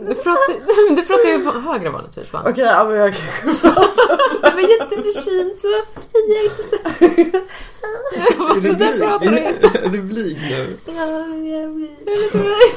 Du pratar, du pratar ju högre vanligtvis va? Okej, ja, men jag Du var jätteförsynt. så Jag är inte så... Så där pratar du inte. Är du blyg nu? Hey,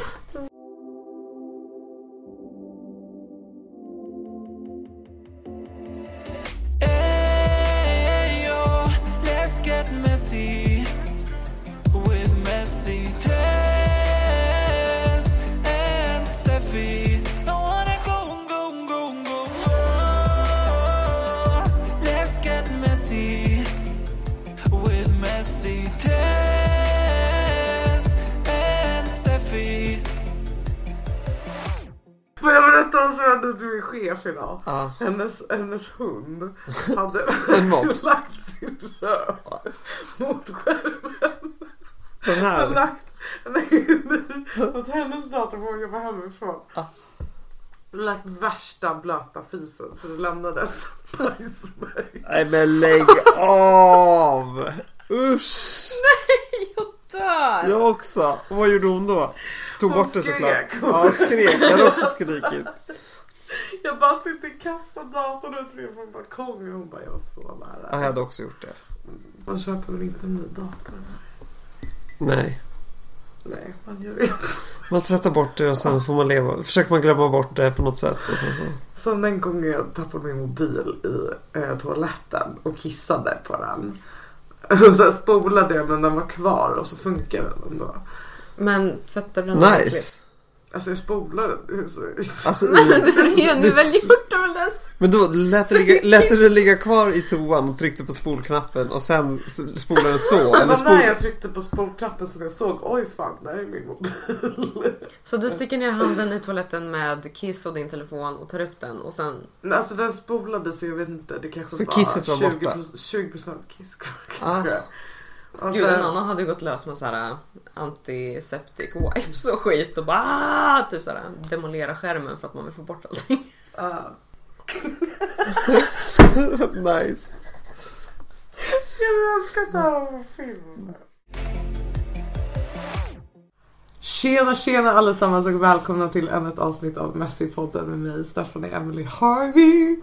chef idag? Ja. Hennes, hennes hund hade En mops. lagt sin röv mot skärmen. Den här. lagt nej, nej, mot hennes dator att jobba hemifrån. Ja. Lagt värsta blöta fisen så det lämnade en bajsmärke. Nej men lägg av! Usch! Jag dör! Jag också. Och vad gjorde hon då? Tog Hon bort det skrek. såklart. Ja, skrek. Jag hade också skrikit. Jag bara tänkte kasta datorn ut från balkongen och hon bara jag var så nära. Jag hade också gjort det. Man köper väl inte en ny dator? Nej. Nej, man gör det inte. Man tvättar bort det och sen får man leva. Försöker man glömma bort det på något sätt. Och sen så. Som den gången jag tappade min mobil i eh, toaletten och kissade på den. Så spolade jag men den var kvar och så funkar den ändå. Men tvättar du den Nice. Alltså jag spolade den. Så... Alltså, Du i, har ju väl gjort det väl den? men då lät det, ligga, lät det ligga kvar i toan och tryckte på spolknappen och sen spolade den så. Det Eller var spol... när jag tryckte på spolknappen som jag såg oj fan där är min mobil. Så du sticker ner handen i toaletten med kiss och din telefon och tar upp den och sen... Men Alltså den spolade så jag vet inte. Det kanske Så var kisset var 20%, borta? 20% kiss kvar Ah. Och Gud, en sen, annan hade gått lös med så här antiseptic wipes och skit och bara ah, typ så här demolera skärmen för att man vill få bort allting. ah. nice. Jag ska ta på film. Tjena tjena allesammans och välkomna till ännu ett avsnitt av Messi-podden med mig Stephanie Emily Harvey.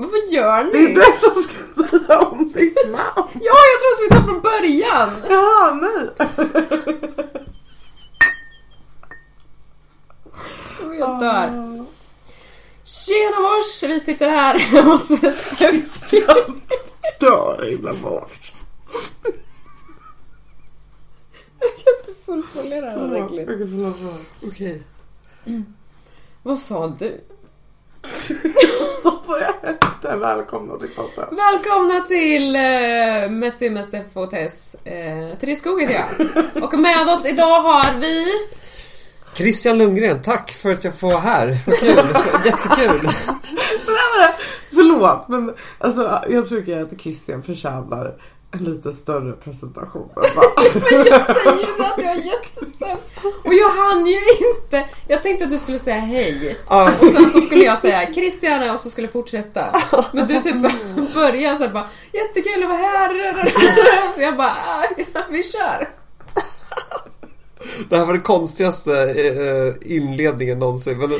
Varför gör ni? Det är du som ska säga om ditt namn. Ja, jag tror att vi tar från början! Ja, nej. Jag dör. Tjena mors! Vi sitter här hos Steffi. Dör inombords. Jag kan inte fullfölja det här ordentligt. Okej, förlåt, förlåt. Okej. Vad sa du? Så får jag hette. Välkomna till podden. Välkomna till uh, Messi med Steff och Tess. Till skogen heter jag. Och med oss idag har vi... Christian Lundgren, tack för att jag får vara här. Vad kul. Jättekul. Förlåt, men alltså, jag tycker att Christian förtjänar en lite större presentation. Men jag säger ju att jag är jättesämst. Och jag hann ju inte. Jag tänkte att du skulle säga hej. Och sen så skulle jag säga Christian och så skulle jag fortsätta. Men du typ började så här bara Jättekul att vara här. Så jag bara "Ah, ja, vi kör. Det här var den konstigaste eh, inledningen någonsin. Men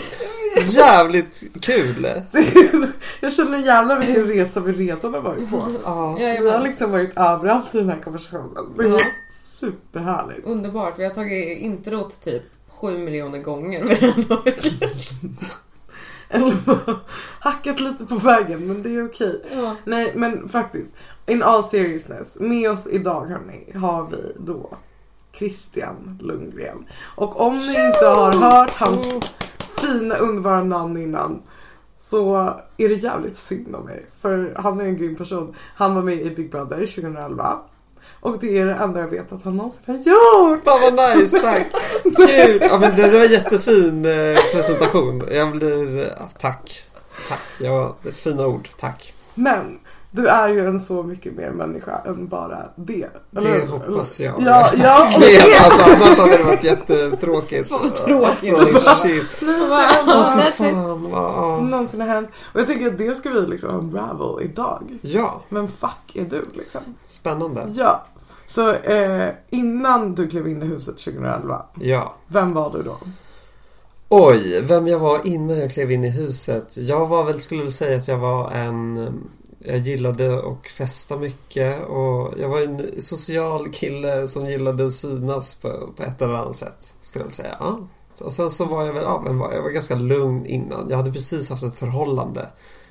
jävligt kul. jag känner jävlar vilken resa vi redan har varit på. Ja. Vi har liksom varit överallt i den här konversationen. Det är Ja. superhärligt. Underbart. Vi har tagit introt typ sju miljoner gånger. Eller hackat lite på vägen men det är okej. Ja. Nej men faktiskt, in all seriousness, med oss idag hörni har vi då Christian Lundgren. Och om ni inte har hört hans fina underbara namn innan så är det jävligt synd om er. För han är en grym person. Han var med i Big Brother 2011. Och det är det enda jag vet att han någonsin har gjort. Fan vad nice, tack. Kul. Ja, men det, var en jättefin eh, presentation. Jag blir... ja, tack. Tack. Ja, fina ord. Tack. Men du är ju en så mycket mer människa än bara det. eller Det hoppas jag. Ja, ja. det- alltså, annars hade det varit jättetråkigt. Fan, vad tråkigt. Alltså, shit. Åh, "Ah, för that's it." fan. vad- som någonsin har hänt. Och jag tänker att det ska vi liksom unravel idag. Ja, Men fuck är du liksom? spännande. Ja. Så eh, innan du klev in i huset 2011, Ja. vem var du då? Oj, vem jag var innan jag klev in i huset. Jag var väl, skulle väl säga att jag var en... Jag gillade att festa mycket och jag var en social kille som gillade att synas på, på ett eller annat sätt. Skulle jag säga. Ja. Och sen så var jag väl, ja, men var, jag var ganska lugn innan. Jag hade precis haft ett förhållande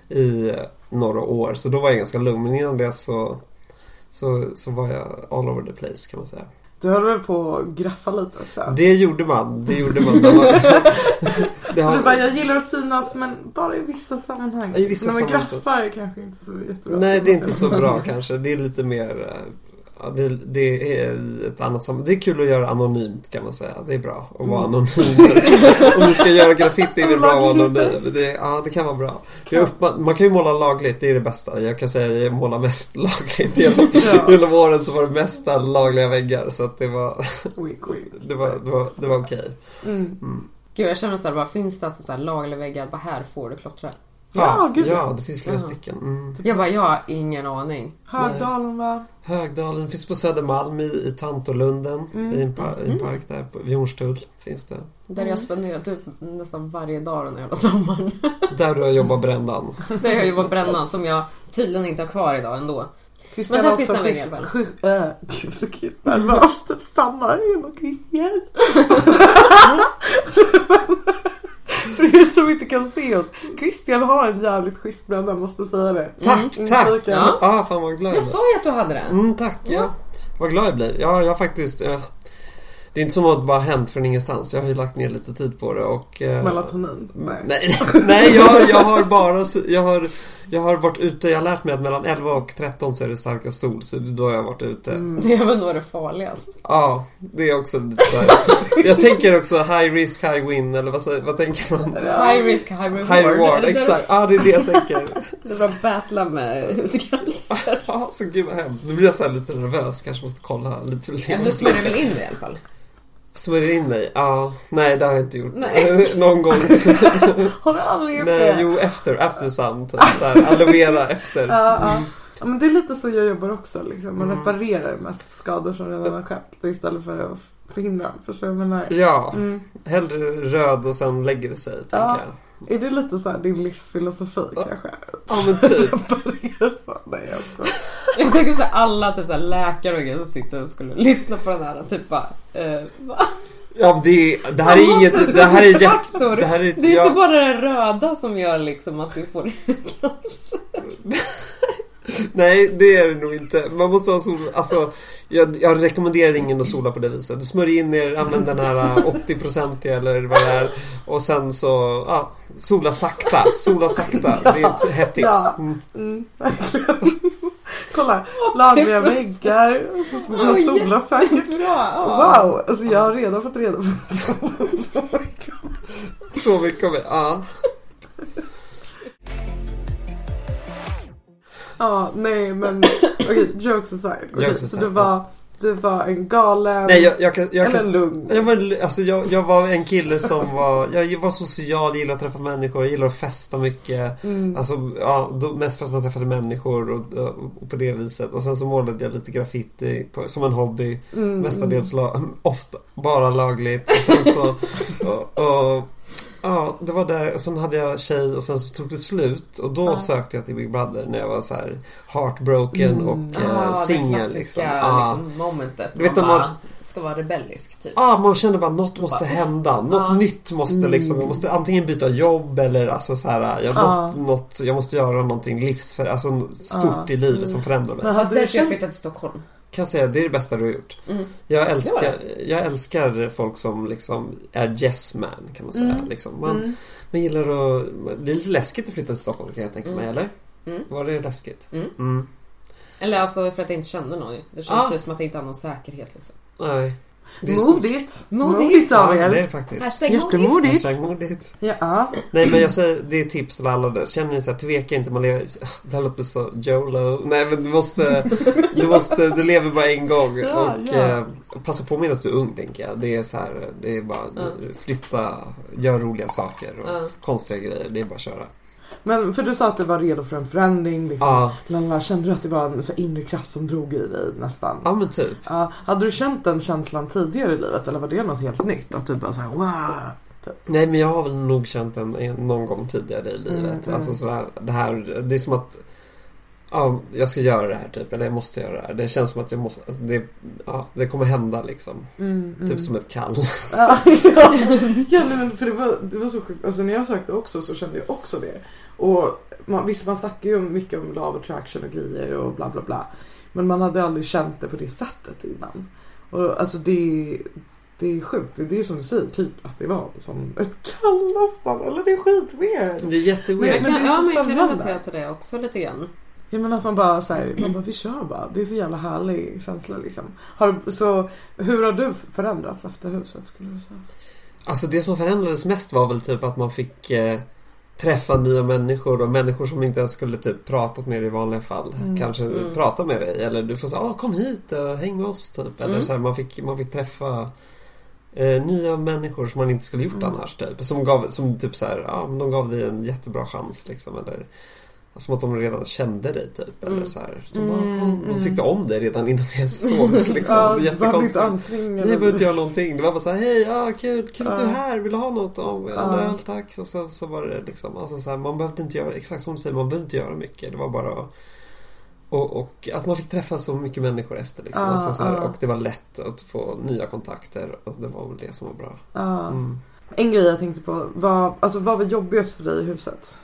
i några år så då var jag ganska lugn. Men innan det så, så, så var jag all over the place kan man säga. Du höll väl på att graffa lite också? Det gjorde man. Det gjorde man. Det, var, det Så har- du bara, jag gillar att synas men bara i vissa sammanhang. I vissa När man sammanhang så- graffar är kanske inte så jättebra. Nej, det är inte så bra kanske. Det är lite mer... Ja, det, det är ett annat sammanhang. Det är kul att göra anonymt kan man säga. Det är bra att vara anonym. Om du ska göra graffiti är det bra att vara anonym. Det, ja, det kan vara bra. Uppman- man kan ju måla lagligt, det är det bästa. Jag kan säga att jag målar mest lagligt. Genom, Ja. genom åren så var det mesta lagliga väggar. Så att det var, det var, det var, det var okej. Mm. Gud jag känner såhär, bara, finns det alltså så här lagliga väggar? Bara här får du klottra. Ja, gud, ja, det finns flera Ja. stycken. Mm. Jag bara, jag har ingen aning. Högdalen va? Högdalen finns på Södermalm i, i Tantolunden. Mm. I, en pa, i en park där på, vid Hornstull finns det. Där Mm. jag spenderar typ nästan varje dag den jävla sommaren. Där du har jobbat brändan. Där jag jobbar brännan som jag tydligen inte har kvar idag ändå. Christian Men där finns också det en schysst- vägg i alla äh, Gud så kul. Nervös typ stannar genom Christian. Som inte kan se oss. Christian har en jävligt schysst bränna, måste säga det. Tack, Mm, tack! Ja. Ah, fan vad glad jag Jag sa ju att du hade det. Mm, tack. Ja. Ja. Vad glad jag blir. Ja, jag har faktiskt... eh, det är inte som att det bara hänt från ingenstans. Jag har ju lagt ner lite tid på det och... eh, Melatonin? Nej. Nej, nej jag, jag har bara... Jag har, jag har varit ute. Jag har lärt mig att mellan 11 och 13 så är det starkast sol. Så då jag har varit ute. Mm. Det är väl nog det farligast. Ja, det är också lite. Jag tänker också high risk, high win. Eller vad, säger- vad tänker man? High risk, high reward. High reward, exakt. Ja, det är det jag tänker. Det var battla med hudcancer. Ja, så gud vad hemskt. Nu blir jag så lite nervös. Kanske måste kolla lite Ja, du smörjer väl in det i alla fall? Smörjer in mig? Ja, nej det har jag inte gjort. Någon gång. Har du aldrig gjort nej, det? jo efter, after sun. Typ, så här, aloe vera efter. Ja, ja. ja, men det är lite så jag jobbar också. Liksom. Man Mm. reparerar mest skador som redan har skett istället för att förhindra. Förstår du vad jag menar? Ja, Mm. hellre röd och sen lägger det sig, tänker Ja. jag. Är det lite så här din livsfilosofi kanske? Ja, men typ. Nej jag skojar. Jag tänker så här, alla typ så här, läkare och grejer som sitter och skulle lyssna på den här typ bara, eh, va? Ja, det, är- det här är måste inget... Det här är jätte... Det här är, Det är jag- inte bara det röda som gör liksom att du får cancer. Nej, det är det nog inte. Man måste ha sol... Alltså, jag, jag rekommenderar ingen att sola på det viset. Du smörjer in er, använd den här äh, 80% eller vad det är. Och sen så, ja, sola sakta. Sola sakta. Det är ett hett tips. Ja. Mm. Mm, verkligen. Kolla, lagliga väggar, man Oj, solar säkert. Bra! Ja. Wow, alltså jag har redan fått reda på så, så mycket. Så mycket om Ja. Ja, nej men okej, jokes aside. Okej, Jokes så aside, du var, du var en galen Nej, jag, jag kan... Jag eller kan en lugn. jag var, alltså jag, jag var en kille som var, jag var social, gillade att träffa människor, jag gillade att festa mycket. Mm. Alltså, ja, då, mest för att man träffade människor och, och på det viset. Och sen så målade jag lite graffiti på, som en hobby. Mm, Mestadels, la, ofta, bara lagligt. Och sen så, och, och, ja, det var där. Och sen hade jag tjej och sen så tog det slut. Och då Ja. sökte jag till Big Brother när jag var så här heartbroken Mm. och Ja, det singel. Liksom. Ja. liksom, momentet. Du vet man om man- bara ska vara rebellisk typ. Ja, man känner bara något måste Bara, hända. Något Ja. nytt måste Mm. liksom. Jag måste antingen byta jobb eller alltså så här. Jag, Ja. något, något, jag måste göra någonting livsför, alltså stort Ja. i livet som förändrar mig. Men hade du flyttade till Stockholm. Kan säga, det är det bästa du har gjort. Mm. Jag älskar, jag älskar folk som liksom är yes man kan man säga. Mm. Liksom. Man, Mm. man gillar att... Det är lite läskigt att flytta till Stockholm kan jag tänka mig, Mm. eller? Mm. Var det läskigt? Mm. Eller alltså för att jag inte kände någon. Det känns ju som att jag inte har någon säkerhet liksom. Nej. Det är stort. Modigt. Modigt. Modigt av Ja, det är er. faktiskt. Hashtag. Jättemodigt. Hashtag modigt. Ja. Nej men jag säger, det är tips till alla där. Känner ni så här, tveka inte, man lever... Det här låter så YOLO. Nej men du måste, du måste, du lever bara en gång. Ja, och ja. Eh, passa på medan du är ung tänker jag. Det är så här, det är bara Ja. flytta, gör roliga saker och Ja. konstiga grejer. Det är bara att köra. Men för du sa att du var redo för en förändring. Liksom. Ja, Kände du att det var en så här inre kraft som drog i dig nästan? ja men typ. Ja, hade du känt den känslan tidigare i livet eller var det något helt nytt? Att du bara såhär wow? Nej men jag har väl nog känt den en, någon gång tidigare i livet. Mm, mm. Alltså sådär, det här, det är som att Ja, jag ska göra det här typ, eller jag måste göra det här. Det känns som att jag måste, att det, ja, det kommer hända liksom. Mm, mm. Typ som ett kall. Ja, ja. men för det var, det var så sjukt. Alltså när jag sökte också så kände jag också det. Och man, visst man snackar ju mycket om love attraction och grejer och bla bla bla. Men man hade aldrig känt det på det sättet innan. Och alltså det, det är sjukt. Det är som du säger, typ att det var som ett kall nästan. Eller det är skitweird. Det är Men jätteweird. men kan, det är så ja, men jag kan spännande. relatera till det också lite grann. Jag menar att man bara säger, man bara vi kör bara. Det är så jävla härlig känsla liksom. Har, så hur har du förändrats efter huset skulle du säga? Alltså det som förändrades mest var väl typ att man fick eh, träffa nya människor och människor som inte ens skulle typ pratat med dig i vanliga fall. Mm. Kanske Mm. prata med dig eller du får säga ah, kom hit och häng med oss typ. Eller Mm. så här, man, fick, man fick träffa eh, nya människor som man inte skulle gjort Mm. annars typ. Som, gav, som typ så här, men de gav dig en jättebra chans liksom. Eller, som att de redan kände dig typ. Eller Mm. så här, Mm, bara, kom, de mm. tyckte om dig redan innan vi ens sågs liksom. Ja, det är jättekonstigt. jag behöver inte göra någonting. Det var bara så här, hej, ja, kul, kul att du är här, vill du ha något? Ja, Ja. en öl tack. Och så, så var det liksom, alltså så här, man behövde inte göra, exakt som du säger, man behövde inte göra mycket. Det var bara och, och att man fick träffa så mycket människor efter liksom. Ja, alltså, så här, ja. Och det var lätt att få nya kontakter och det var väl det som var bra. Ja. Mm. En grej jag tänkte på, var, alltså, vad var jobbigast för dig i huset?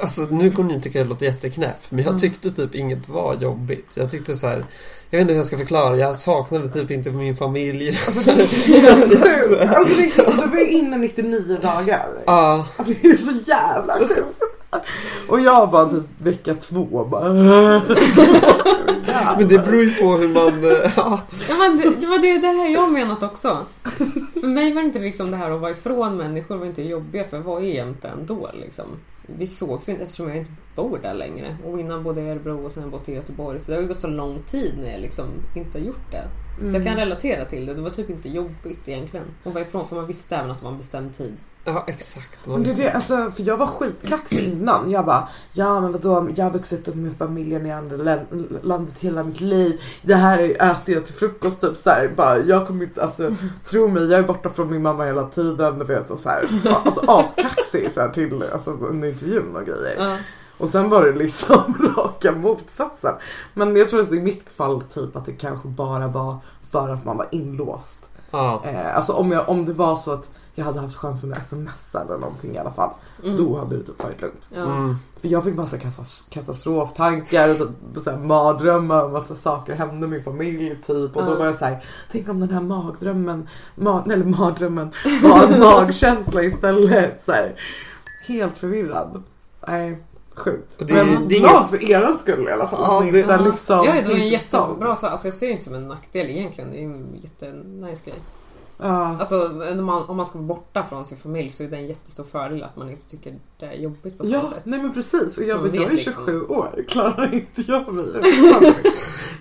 Alltså nu kommer ni tycka jag låter jätteknäpp men jag Mm. tyckte typ inget var jobbigt. Jag tyckte så här, jag vet inte hur jag ska förklara, jag saknade typ inte min familj. Alltså, det- du var ju inne 99 dagar. Ja, Alltså, det är så jävla sjukt. Och jag bara typ vecka två bara... men det beror ju på hur man, eh, ja. Ja, men det, det var det, det här jag menat också. För mig var det inte liksom det här att vara ifrån människor var inte jobbiga för jag var ju jämt ändå liksom. Vi sågs ju inte eftersom jag inte bor där längre. Och innan bodde jag i Örebro och sen har jag bott i Göteborg. Så det har ju gått så lång tid när jag liksom inte har gjort det. Så jag kan relatera till det. Det var typ inte jobbigt egentligen. Att vara ifrån för man visste även att det var en bestämd tid. Ja, exakt. Men det, är det, alltså, för jag var skitkaxig innan. Jag bara, ja men vadå, jag har vuxit upp med familjen i andra län- landet hela mitt liv. Det här äter jag till frukost typ så här, bara, jag kommer inte, alltså tro mig, jag är borta från min mamma hela tiden, du vet och så här. Alltså askaxig så här till, alltså under intervjun och grejer. Ja. Och sen var det liksom raka motsatsen. Men jag tror att i mitt fall typ att det kanske bara var för att man var inlåst. Ja. Eh, alltså om, jag, om det var så att jag hade haft chansen att smsa eller någonting i alla fall. Mm. Då hade det typ varit lugnt. Ja. Mm. För jag fick massa katas- katastroftankar och typ, mardrömmar om att saker hände min familj typ. Och då Ja. var jag såhär, tänk om den här magdrömmen, ma- eller mardrömmen var en magkänsla istället. Så här, helt förvirrad. Nej, sjukt. Det- Men det är glad för er skull i alla fall. Ja, Att det- inte liksom, Ja, det var en som- jättebra sak. Alltså jag ser det inte som en nackdel egentligen. Det är ju en jättenice grej. Ja. Alltså när man, om man ska vara borta från sin familj så är det en jättestor fördel att man inte tycker det är jobbigt på så Ja, sätt. nej men precis. Och jag, vet, jag är vet liksom. 27 år. Klarar inte jag mig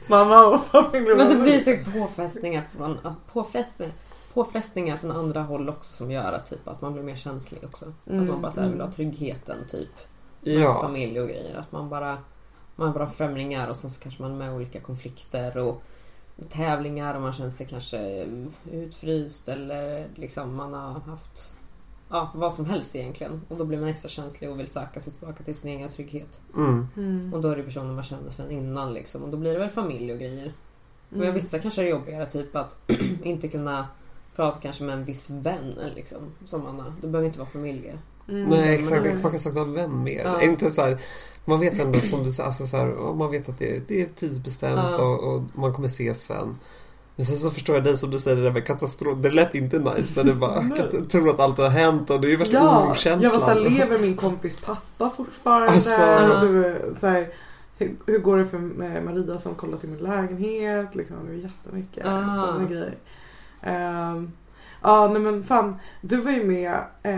mamma och familj? Men det blir så påfrestningar från, påfrestningar, påfrestningar från andra håll också som gör att, typ, att man blir mer känslig också. Mm, att man bara så här, vill mm. ha tryggheten typ. Med Ja. familj och grejer. Att man bara man är bara främlingar och sen så kanske man är med i olika konflikter och tävlingar och man känner sig kanske utfryst eller liksom man har haft ja, vad som helst egentligen. Och då blir man extra känslig och vill söka sig tillbaka till sin egen trygghet. Mm. Mm. Och då är det personer man känner sedan innan liksom. Och då blir det väl familj och grejer. Men Mm. vissa kanske är det jobbigare, typ att inte kunna prata kanske med en viss vän liksom. Som man har. Det behöver inte vara familj. Mm. Nej exakt, Mm. man kan sakna en vän mer. Ja. Inte så här, man vet ändå som du säger, alltså så här, ja, man vet att det, det är tidsbestämt Ja. och, och man kommer ses sen. Men sen så förstår jag dig som du säger det där med katastrof. Det lät inte nice när du bara tror att allt har hänt och det är ju värsta Ja, jag orokänslan. var såhär, lever min kompis pappa fortfarande? Alltså. Du, så här, hur, hur går det för eh, Maria som kollar till min lägenhet? Liksom, det är jättemycket Ah. sådana grejer. Ehm, Ja, nej men fan. Du var ju med eh,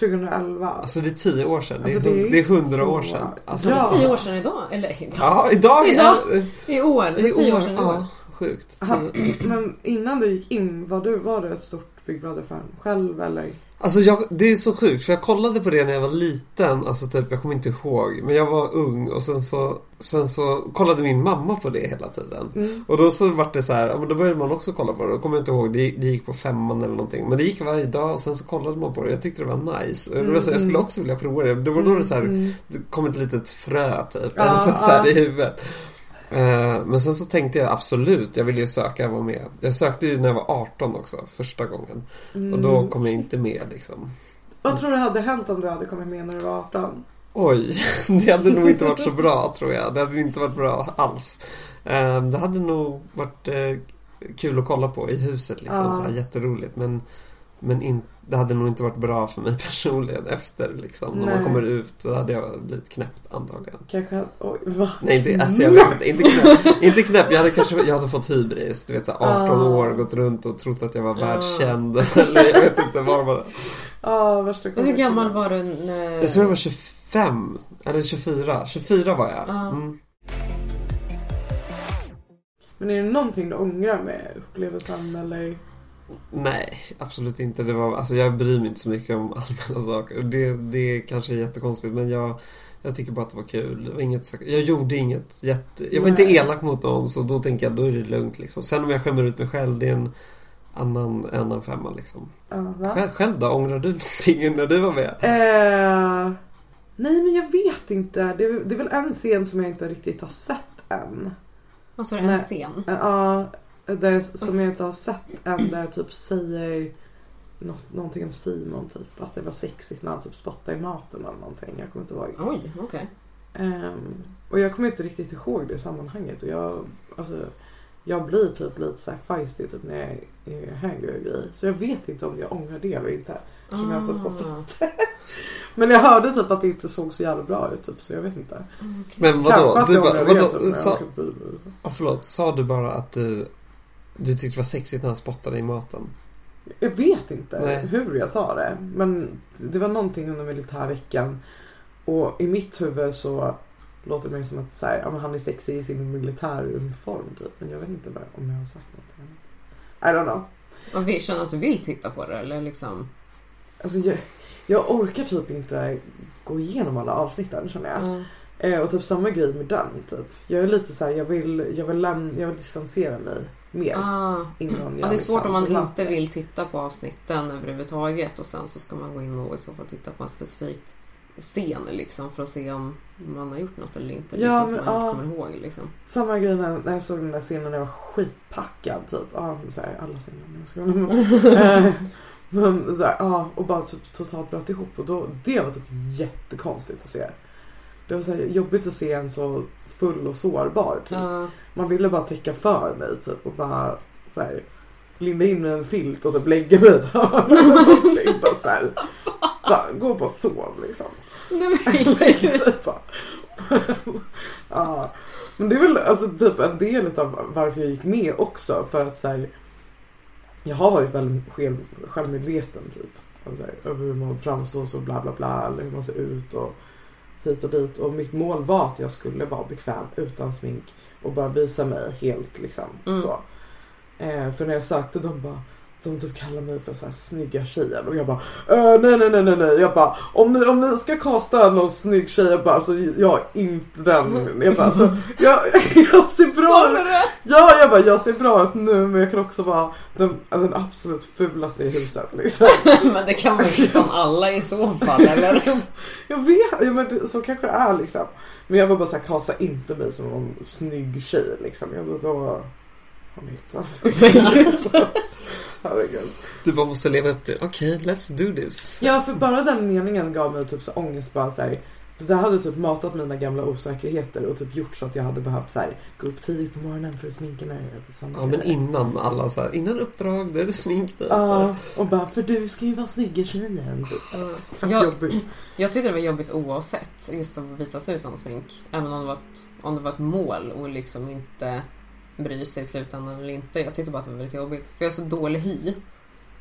2011. Alltså det är tio år sedan. Alltså, det, är, det är hundra så- år sedan. Alltså, Ja. Det är tio år sedan idag. Eller idag. Ja, idag. Idag. är- I år. Det är tio år sedan i år. Ja, sjukt. Aha, men innan du gick in, var du, var du ett stort Big Brother-fan? Själv eller? Alltså jag, det är så sjukt för jag kollade på det när jag var liten. Alltså typ, jag kommer inte ihåg. Men jag var ung och sen så, sen så kollade min mamma på det hela tiden. Mm. Och då så var det så här, men då började man också kolla på det. Då kommer jag inte ihåg, det, det gick på femman eller någonting. Men det gick varje dag och sen så kollade man på det. Jag tyckte det var nice. Och det var så, här, jag skulle också vilja prova det. Det var då det så här, Mm. det kom ett litet frö typ. Ja, alltså, så här, i huvudet. Eh, Men sen så tänkte jag absolut, jag ville ju söka och vara med. Jag sökte ju när jag var 18 också, första gången. Och då Mm. kom jag inte med liksom. Vad tror du hade hänt om du hade kommit med när du var 18? Oj, det hade nog inte varit så bra tror jag. Det hade inte varit bra alls. Eh, Det hade nog varit eh, kul att kolla på i huset liksom. Ja. Så här, jätteroligt. Men, men in, det hade nog inte varit bra för mig personligen efter liksom. När man kommer ut då hade jag blivit knäppt antagligen. Kanske, oj va? Nej, inte, alltså jag vet inte. Inte knäpp. Inte knäpp. Jag hade kanske jag hade fått hybris. Du vet, så här, 18 Ah. år, gått runt och trott att jag var Ah. världskänd. Eller jag vet inte var man... Ja, värsta hur gammal var du när... Jag tror jag var 25. Eller 24. 24 var jag. Ah. Mm. Men är det någonting du ångrar med upplevelsen eller? Nej, absolut inte. Det var, alltså jag bryr mig inte så mycket om allmänna saker. Det, det kanske är jättekonstigt men jag, jag tycker bara att det var kul. Det var inget, jag gjorde inget jätte... Jag var inte Nej. elak mot någon så då tänker jag då är det lugnt liksom. Sen om jag skämmer ut mig själv det är en annan, annan femma liksom. Va? Själv, själv då? Ångrar du någonting när du var med? Eh, nej men jag vet inte. Det är, det är väl en scen som jag inte riktigt har sett än. Vad sa du? En scen? Ja, där, som jag inte har sett än där typ säger något, någonting om Simon typ. Att det var sexigt när han typ spottade i maten eller någonting. Jag kommer inte ihåg. Oj, okej. Ehm, och jag kommer inte riktigt ihåg det sammanhanget. Och jag, alltså, jag blir typ lite så här feisty typ när jag är högre och grejer. Så jag vet inte om jag ångrar det eller inte. Som jag inte har Ah. sett. Men jag hörde typ att det inte såg så jävla bra ut typ, så jag vet inte. Men Kanske vadå? att Du bara, vadå? typ, Sa, ah, förlåt, sa du bara att du, du tyckte det var sexigt när han spottade i maten? Jag vet inte Nej. hur jag sa det. Men det var någonting under militärveckan. Och i mitt huvud så låter det mer som att så här, ja, men han är sexig i sin militäruniform typ. Men jag vet inte om jag har sagt något annat. I don't know. Och vi känner att du vill titta på det eller liksom? Alltså jag, jag orkar typ inte gå igenom alla avsnitten känner jag. Mm. Eh, och typ samma grej med den typ. Jag är lite så här, jag vill, jag vill, lämna, jag vill distansera mig mer Ah. innan jag Ja, det är svårt liksom om man inte vill titta på avsnitten överhuvudtaget och sen så ska man gå in och i så fall titta på en specifik scen liksom för att se om man har gjort något eller inte. Ja, liksom, men, som man ja. inte kommer ihåg liksom. Samma grej när, jag såg den där scenen när jag var skitpackad typ. Ja, så här, alla scener. Jag ska, men så här, ja, och bara typ totalt bröt ihop. Och då, det var typ jättekonstigt att se. Det var så här, jobbigt att se en så full och sårbar typ. Ja. Man ville bara täcka för mig typ och bara så här, linda in med en filt och typ lägga mig i ett hörn. bara så här, bara, gå och bara sov liksom. Nej, men ja. Men det är väl alltså typ en del av varför jag gick med också för att så här, jag har varit väldigt själv, självmedveten typ. Alltså, så här, över hur man framstår så bla bla bla eller hur man ser ut och hit och dit. Och mitt mål var att jag skulle vara bekväm utan smink och bara visa mig helt liksom. Mm. Så. Eh, för när jag sökte de bara de typ kallar mig för så här snygga tjejen och jag bara äh, nej nej nej nej nej jag bara om ni, om ni ska kasta någon snygg tjej jag bara alltså jag är inte den jag bara alltså jag, jag ser bra det? Ja, jag bara, jag ser bra ut nu men jag kan också vara den, den absolut fulaste i huset liksom. Men det kan man ju från alla i så fall eller? Jag vet, ja, men så kanske det är liksom. Men jag var bara såhär, kasta inte mig som någon snygg tjej liksom. Jag, då, då har ni hittat Herregud. Du bara måste leva upp till Okej, let's do this. Ja, för bara den meningen gav mig typ så ångest bara så här. Det där hade typ matat mina gamla osäkerheter och typ gjort så att jag hade behövt så här, gå upp tidigt på morgonen för att sminka mig. Typ Ja, men grej. innan alla så här, innan uppdrag, då är det smink där. Ja, och bara för du ska ju vara snygga tjejen. Typ. så här. Fett Jag, jobbigt. jag tyckte det var jobbigt oavsett just att visa sig utan smink. Även om det var ett, om det var ett mål och liksom inte bry sig i slutändan eller inte. Jag tyckte bara att det var väldigt jobbigt. För jag har så dålig hy.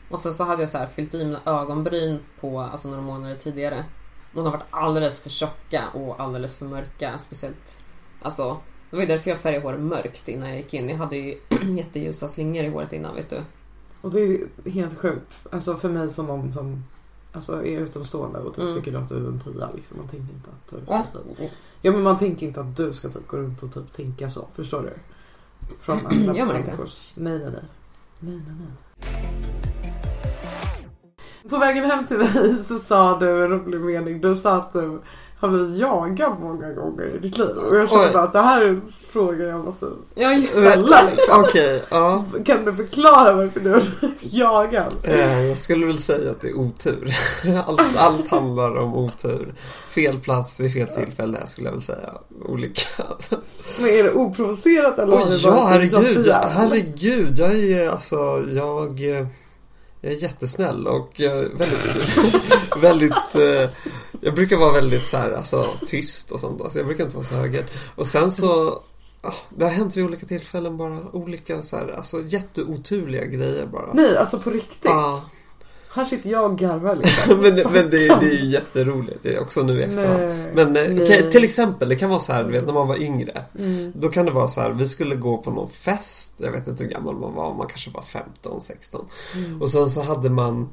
Och sen så hade jag så här fyllt i mina ögonbryn på alltså några månader tidigare. De har varit alldeles för tjocka och alldeles för mörka. Speciellt Alltså det var ju därför jag färgade håret mörkt innan jag gick in. Jag hade ju jätteljusa slingor i håret innan vet du. Och det är helt sjukt. Alltså för mig som någon som alltså, är utomstående och typ Mm. tycker att du är en tia. Liksom. Man tänker inte att du ska typ... Ja men man tänker inte att du ska typ gå runt och typ tänka så. Förstår du? Från andra Gör man inte? Nej nej nej nej. På vägen hem till mig så sa du en rolig mening. Du sa att du har blivit jagad många gånger i ditt liv. Och jag kände Oj. bara att det här är en fråga jag måste Ja, just ställa. Liksom. Okej, ja. Kan du förklara varför du har blivit jagad? Eh, Jag skulle väl säga att det är otur. Allt, allt handlar om otur. Fel plats vid fel tillfälle skulle jag väl säga. Olika. Men är det oprovocerat eller har Oj, det ja herregud. herregud. Jag är alltså, jag, eh, jag är jättesnäll och eh, väldigt, väldigt jag brukar vara väldigt så här, alltså tyst och sånt. Alltså, jag brukar inte vara så högljudd. Och sen så, ah, det har hänt vid olika tillfällen bara. Olika så här, alltså jätteoturliga grejer bara. Nej, alltså på riktigt. Ja, Här sitter jag och garvar liksom. men men det, det är ju jätteroligt. Det är också nu i efterhand. Nej. Men eh, Nej. till exempel, det kan vara så här, du vet när man var yngre. Mm. Då kan det vara så här, vi skulle gå på någon fest. Jag vet inte hur gammal man var, man kanske var 15, 16. Mm. Och sen så hade man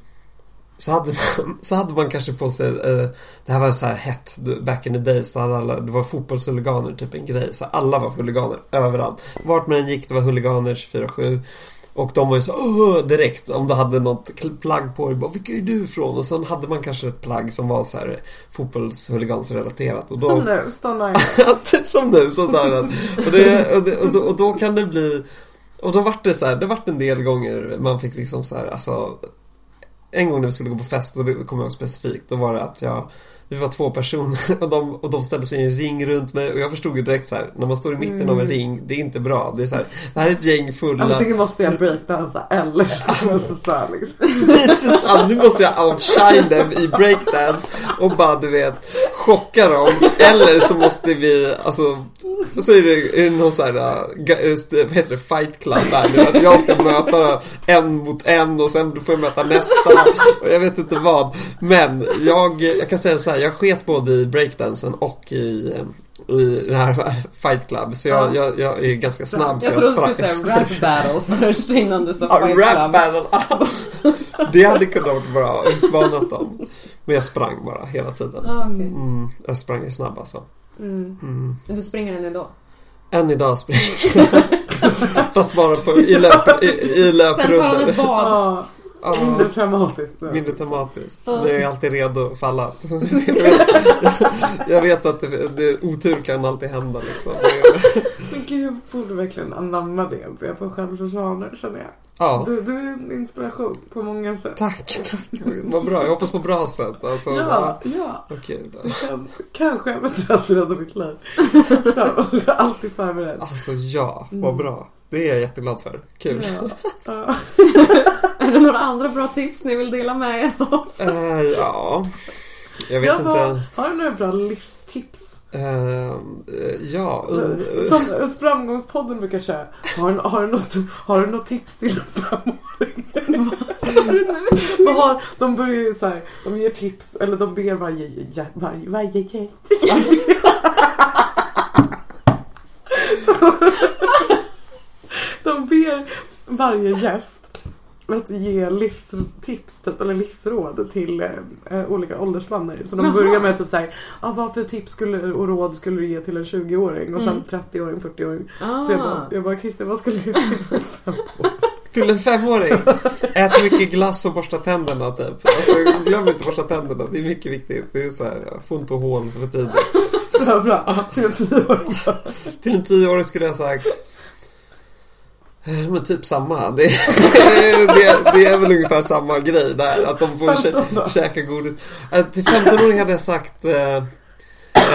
så hade man, så hade man kanske på sig, eh, det här var så här hett, back in the days, så hade alla, det var fotbollshuliganer typ en grej. Så alla var huliganer överallt. Vart man än gick, det var huliganer 24-7. Och de var ju så Åh! direkt om du hade något plagg på dig, bara vilka är du ifrån? Och sen hade man kanske ett plagg som var så här fotbollshuligansrelaterat. Och då, Som nu, Stone typ som nu. Sådär. Och, det, och, det, och, då, och då kan det bli... Och då vart det så här, det vart en del gånger man fick liksom så här, alltså... En gång när vi skulle gå på fest, och det kommer jag ihåg specifikt, då var det att jag... Vi var två personer och de, och de ställde sig i en ring runt mig och jag förstod ju direkt så här, när man står i mitten av en ring, det är inte bra. Det är så här, det här är ett gäng fulla... Antingen måste jag breakdansa eller så spöa liksom. Precis, nu måste jag outshine dem i breakdance och bara du vet chocka dem. Eller så måste vi, alltså så är det, är det någon sån här, vad heter det, fight club där nu. Att jag ska möta en mot en och sen får jag möta nästa och jag vet inte vad. Men jag, jag kan säga så här, jag sket både i breakdansen och i i den här fight club så jag, jag, jag är ganska snabb så Jag jag, trodde du skulle säga rap battle först innan du sa Ja, fight rap club. battle. Det hade kunnat vara bra. Utmanat dem. Men jag sprang bara hela tiden. Ah, okej. Mm, jag sprang ju snabb alltså. Mm. Mm. Du springer än idag? Än idag springer jag. Fast bara på, i, löp, i, i Sen tar han löprundor. ett bad. Ja, Ja, mindre traumatiskt. nu. mindre. Ja. Men jag är alltid redo för alla. Jag vet, jag vet att det, det, otur kan alltid hända liksom. Det, Men gud, jag borde verkligen anamma det. Jag får självförsvar känner jag. ja. Du, du är en inspiration på många sätt. Tack, tack. Vad bra. Jag hoppas på bra sätt. Alltså, Ja, ja. Vad kul. Du kan kanske eventuellt rädda mitt liv. Ja, Jag är alltid förberedd. Alltså ja, vad bra. Det är jag jätteglad för. Kul. Ja. Är det några andra bra tips ni vill dela med er av? Eh, ja, jag vet Jag inte. har, du några bra livstips? Eh, ja, un- Som Framgångspodden brukar köra. Har, har, du något, har du något tips till en femåring? Vad har, de börjar ju så här, de ger tips, eller de ber varje, varje, varje gäst. De ber varje gäst att ge livstips typ, eller livsråd till eh, olika åldersspannor. Så de Jaha. börjar med typ såhär, ah, vad för tips skulle, och råd skulle du ge till en 20-åring? Och sen Mm. 30-åring, 40-åring. Ah. Så jag bara, jag bara Christer vad skulle du tipsa till en femåring. Ät mycket glass och borsta tänderna typ. Alltså, glöm inte borsta tänderna. Det är mycket viktigt. Det är så här, få inte hål för tidigt. Bra, bra. Till en 10-åring. Till en tioåring skulle jag sagt men typ samma. Det, det, det, det är väl ungefär samma grej där. Att de får 15 då? kä- käka godis. Eh, Till 15-åring hade jag sagt eh,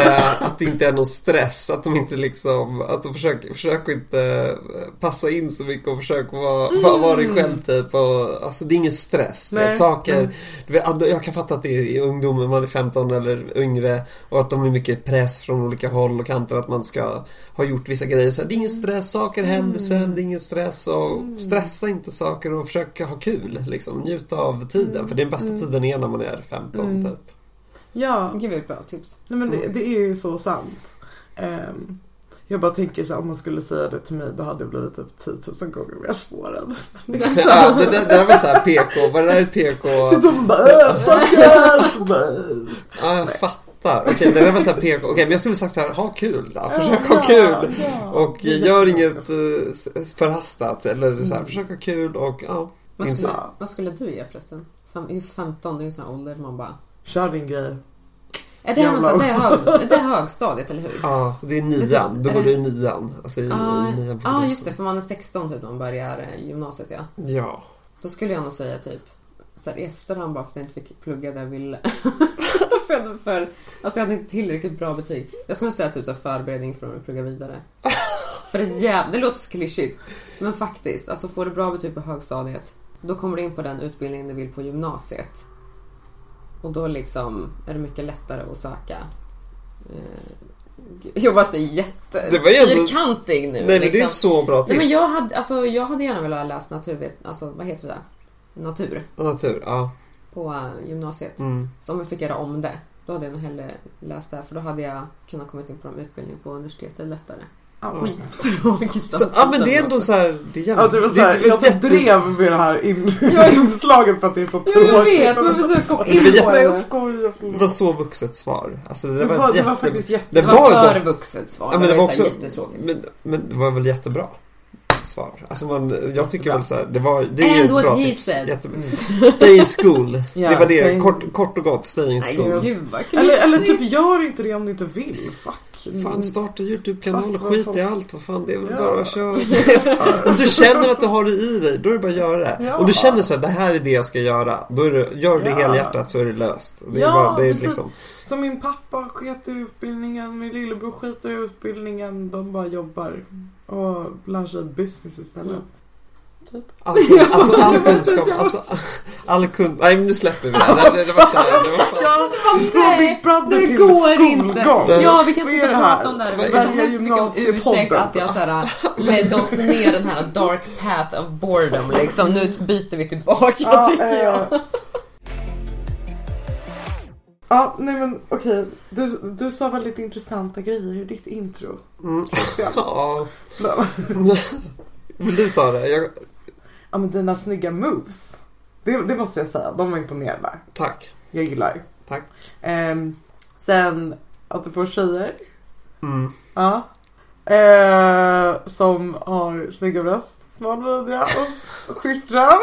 eh, att det inte är någon stress. Att de inte liksom, att de försöker, försöker inte eh, passa in så mycket och försöker vara, vara, vara dig själv typ. Och, alltså det är ingen stress. Vet, saker, Mm. vet, jag kan fatta att det är i ungdomen, man är 15 eller yngre och att de är mycket press från olika håll och kanter att man ska ha gjort vissa grejer. Så det är ingen stress, saker händer sen, det är ingen stress och stressa inte saker och försöka ha kul. Liksom. Njut av tiden, för det är den bästa tiden är när man är 15 Mm. typ. Ja, Gud vad bra tips. nej men det, det är ju så sant. Ehm, Jag bara tänker så här, om man skulle säga det till mig då hade jag blivit typ 10 000 gånger mer spårad. Ja, det, det, det där var så här PK. Vad är det där är PK? De bara äh, fuck Bara, Ja, jag fattar. Okej, det där var så här PK. Okej, men jag skulle sagt så här, ha kul då. Försök ja, ha kul. ja. Och Det är gör inget eh, förhastat. Eller så här, försök ha kul och ja. Vad Inte- skulle, vad skulle du ge förresten? Just 15, det är ju en sån här ålder man bara... Kör din grej. Är det, vänta, det, är hög, det är högstadiet, eller hur? Ja, det är nian. Då är går du i nian. Alltså i, Ja, i nian ah, just det, för man är 16 typ när man börjar eh, gymnasiet ja. Ja. Då skulle jag nog säga typ så här, i efterhand bara för att jag inte fick plugga det jag ville. för, för, alltså jag hade inte tillräckligt bra betyg. Jag skulle säga typ så här, förberedning för att plugga vidare. för det, jäv, det låter så klyschigt. Men faktiskt, alltså får du bra betyg på högstadiet då kommer du in på den utbildningen du vill på gymnasiet. Och då liksom är det mycket lättare att söka. Eh, Jag bara säger jätte... Det var ändå- fyrkantig nu. Nej men det är liksom. så bra Nej, tips. men jag, hade, alltså, jag hade gärna velat läsa naturvet... Alltså vad heter det där? Natur Natur, ja. på äh, gymnasiet. Mm. Så om jag fick göra om det, då hade jag nog hellre läst det här för då hade jag kunnat komma in på de utbildningar på universitetet lättare. Ja. Skittråkigt. Så, ja men det är ändå så här, det är Ja, det var så här, det jag jätte- drev med det här in- inslaget för att det är så tråkigt. Jag vet, men försök komma Det var in på Nej, det. Det var så vuxet svar. Alltså det, Det var, var, det jätte... var faktiskt jätte... det Det var var för vuxet svar. Ja, men det var så också... jättetråkigt. Men, men det var väl jättebra svar. Alltså man, jag tycker väl så här, det var... Det är ju ett bra tips. Jättebra. Stay in school. Ja, det var det. Kort, kort och gott, stay in Nej, school. gud vad Eller, eller typ gör inte det om du inte vill. Fuck. Fan, starta YouTube-kanal och skit i allt. Vad fan, det är väl Ja. bara att köra. Om du känner att du har det i dig, då är det bara att göra det. Ja. Om du känner så här, det här är det jag ska göra. Då är det, gör det Ja. helhjärtat så är det löst. Det är Ja, bara, det är precis. liksom, Så min pappa sket i utbildningen, min lillebror skiter i utbildningen. De bara jobbar och lär sig business istället. Mm. All, kun, alltså, all kunskap. inte, Alltså, all kun, nej, men nu släpper vi det. här. Det, det var så här, det var fan. Ja, Nej, från Big Brother det till går inte. skolgång. Ja, vi kan inte prata här? om det här. Vi är ber så hemskt mycket om gymnasiepodden? ursäkt att jag så här, ledde oss ner den här dark path of boredom liksom. Nu byter vi tillbaka Ja, tycker jag. eh, Ja, nej men okej. Du, du sa väldigt intressanta grejer i ditt intro. Mm. Ja. Vill du ta det? Jag, Ja men dina snygga moves. Det, det måste jag säga, de var imponerande. tack. Jag gillar. Tack. Ehm, sen att du får tjejer. Mm. Ja. Eh, som har snygga bröst, smal midja och schysst röv.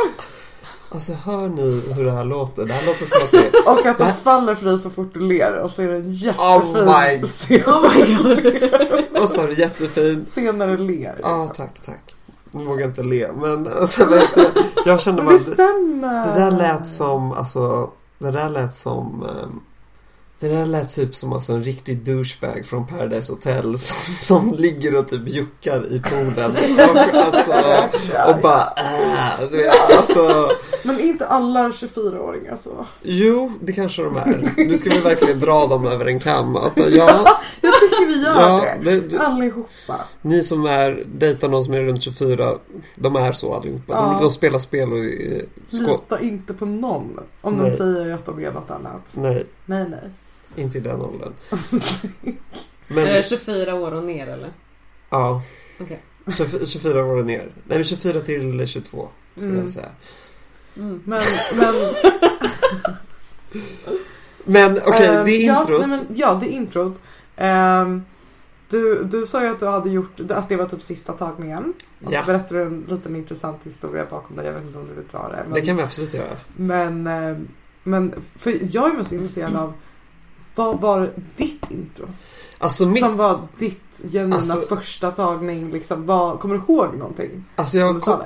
Alltså hör ni hur det här låter? Det här låter som att det. Och att de faller för dig så fort du ler och så är det en Oh my- jättefin scen, Oh my god. Och så är det jättefint. scen när du ler. Ja, tack, tack. Jag vågar inte le, men alltså, jag kände bara... det stämmer. Det där lät som, alltså, det där lät som... ehm, Det där lät typ som alltså, en riktig douchebag från Paradise Hotel som, som ligger och typ juckar i poolen. Och, alltså, och bara äh, vet, alltså, Men inte alla 24-åringar så. Jo, det kanske de är. Nu ska vi verkligen dra dem över en kam. Att, ja, gör ja, det. det, det, Allihopa. ni som är, dejtar någon som är runt 24, de är så allihopa. De, Ja. de spelar spel och eh, skå... Lita inte på någon om Nej. de säger att de är något annat. Nej, Nej, nej. inte i den åldern. Är Men, det 24 år och ner eller? ja. Okej. 24 24 år och ner. Nej, men 24 till 22 skulle Mm. jag säga. Mm. Men, men Men okej, Ehm, det är ja, introt. nej, men, ja, det är introt. Ehm, du, du sa ju att du hade gjort, att det var typ sista tagningen. Och Ja. så berättade du en liten intressant historia bakom det. Jag vet inte om du vill dra det. Men, Det kan vi absolut göra. men, ehm, men för jag är mest intresserad av vad var ditt intro? Alltså, mitt, Som var ditt genuina Alltså- första tagning. Liksom, vad, kommer du ihåg någonting? alltså jag, kom?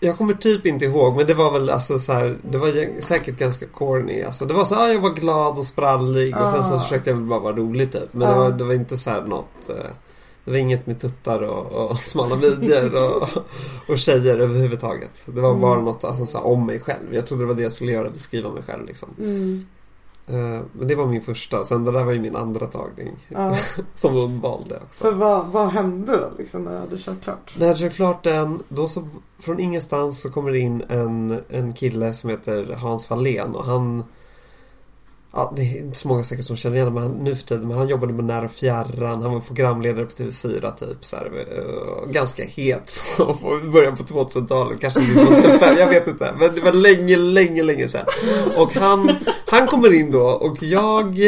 Jag kommer typ inte ihåg, men det var väl alltså så här, det var säkert ganska corny. Alltså, det var så här, ah, jag var glad och sprallig och sen så Ah. försökte jag bara vara rolig typ. Men det, Ah. var, det var inte så här något, eh, det var inget med tuttar och, och smala midjor och, och tjejer överhuvudtaget. Det var Mm. bara något alltså, så här, om mig själv. Jag trodde det var det jag skulle göra, beskriva mig själv liksom. Mm. Eh, Men det var min första, sen det där var ju min andra tagning. Ja. Som hon valde också. För vad, vad hände då liksom, när du hade kört klart? När jag kör klart den, då så från ingenstans så kommer det in en, en kille som heter Hans Wallén och han Ja, det är inte så många säkert som känner igen honom nu för tiden, men han jobbade med Nära och Fjärran, han var programledare på TV4 typ. Så här, eh, ganska het på början på 2000-talet, kanske inte 2005, jag vet inte. Men det var länge, länge, länge sedan. Och han, han kommer in då och jag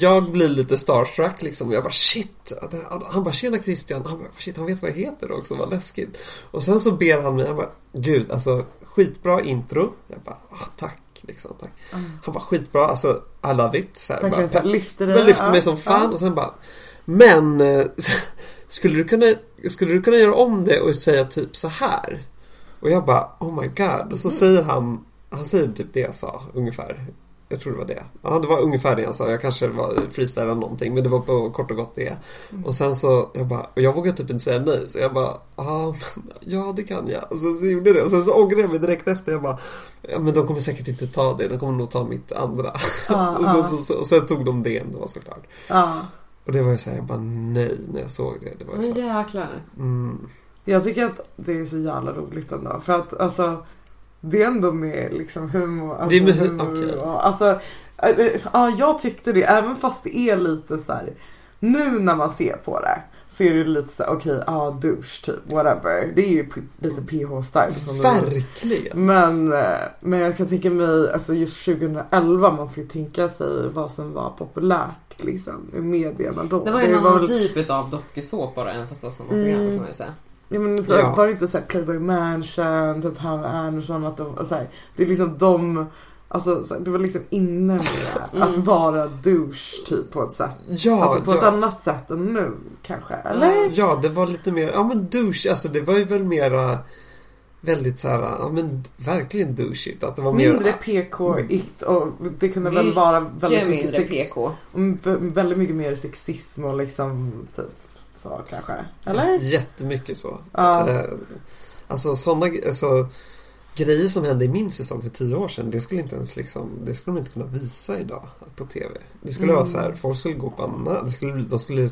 jag blir lite starstruck liksom. Jag bara shit. Han bara tjena Christian. Han bara shit, han vet vad jag heter också. Vad läskigt. Och sen så ber han mig. Han bara gud alltså skitbra intro. Jag bara ah, tack. Liksom, tack. Han bara skitbra. Alltså I love it. Så här, bara, såhär lyfter dig. jag lyfter mig Ja, som fan ja. och sen bara Men eh, skulle du, kunna, skulle du kunna göra om det och säga typ så här? Och jag bara oh my god. Och så säger han Han säger typ det jag sa ungefär. Jag tror det var det. Ja det var ungefär det han sa. Jag kanske var freestyle eller någonting men det var på kort och gott det. Och sen så jag bara och jag vågade typ inte säga nej så jag bara ah, men, ja det kan jag. Och sen så gjorde jag det och sen så ångrade jag mig direkt efter. Jag bara ja men de kommer säkert inte ta det. De kommer nog ta mitt andra. Ja, och, sen, ja. så, så, och sen tog de det ändå såklart. Ja. Och det var ju såhär, jag bara nej när jag såg det. Det var ju Men så. jäklar. Mm. Jag tycker att det är så jävla roligt ändå. För att alltså det är ändå med liksom humor. Alltså, Det är med hu- humor och, alltså, äh, äh, ja, jag tyckte det. Även fast det är lite så här. Nu när man ser på det så är det lite så här, okej, ja douche typ, whatever. Det är ju lite PH-style. som Verkligen! Men, eh, men jag kan tänka mig, alltså just 2011, man får ju tänka sig vad som var populärt liksom i medierna då. Det var ju en var annan väl- typ av dokusåpa även fast det var samma program Mm. kan man ju säga. Ja men så, Ja. var det inte såhär Playboy Mansion, typ Pamela Anderson, att de, så här, det är liksom de Alltså så här, det var liksom inne med Mm. att vara douche typ på ett sätt. Ja, alltså på ja. ett annat sätt än nu kanske. Eller? Ja, det var lite mer, ja men douche, alltså det var ju väl mera väldigt så här, ja men verkligen douchigt. Att det var mer... Mindre PK-igt och det kunde väl vara väldigt mycket sex, PK. vä- väldigt mycket mer sexism och liksom typ så kanske. Eller? Jättemycket så. Ja. Eh, alltså sådana, alltså grejer som hände i min säsong för tio år sedan, det skulle inte ens liksom, det skulle de inte kunna visa idag på TV. Det skulle Mm. vara så här, folk skulle gå bananas, det skulle, de skulle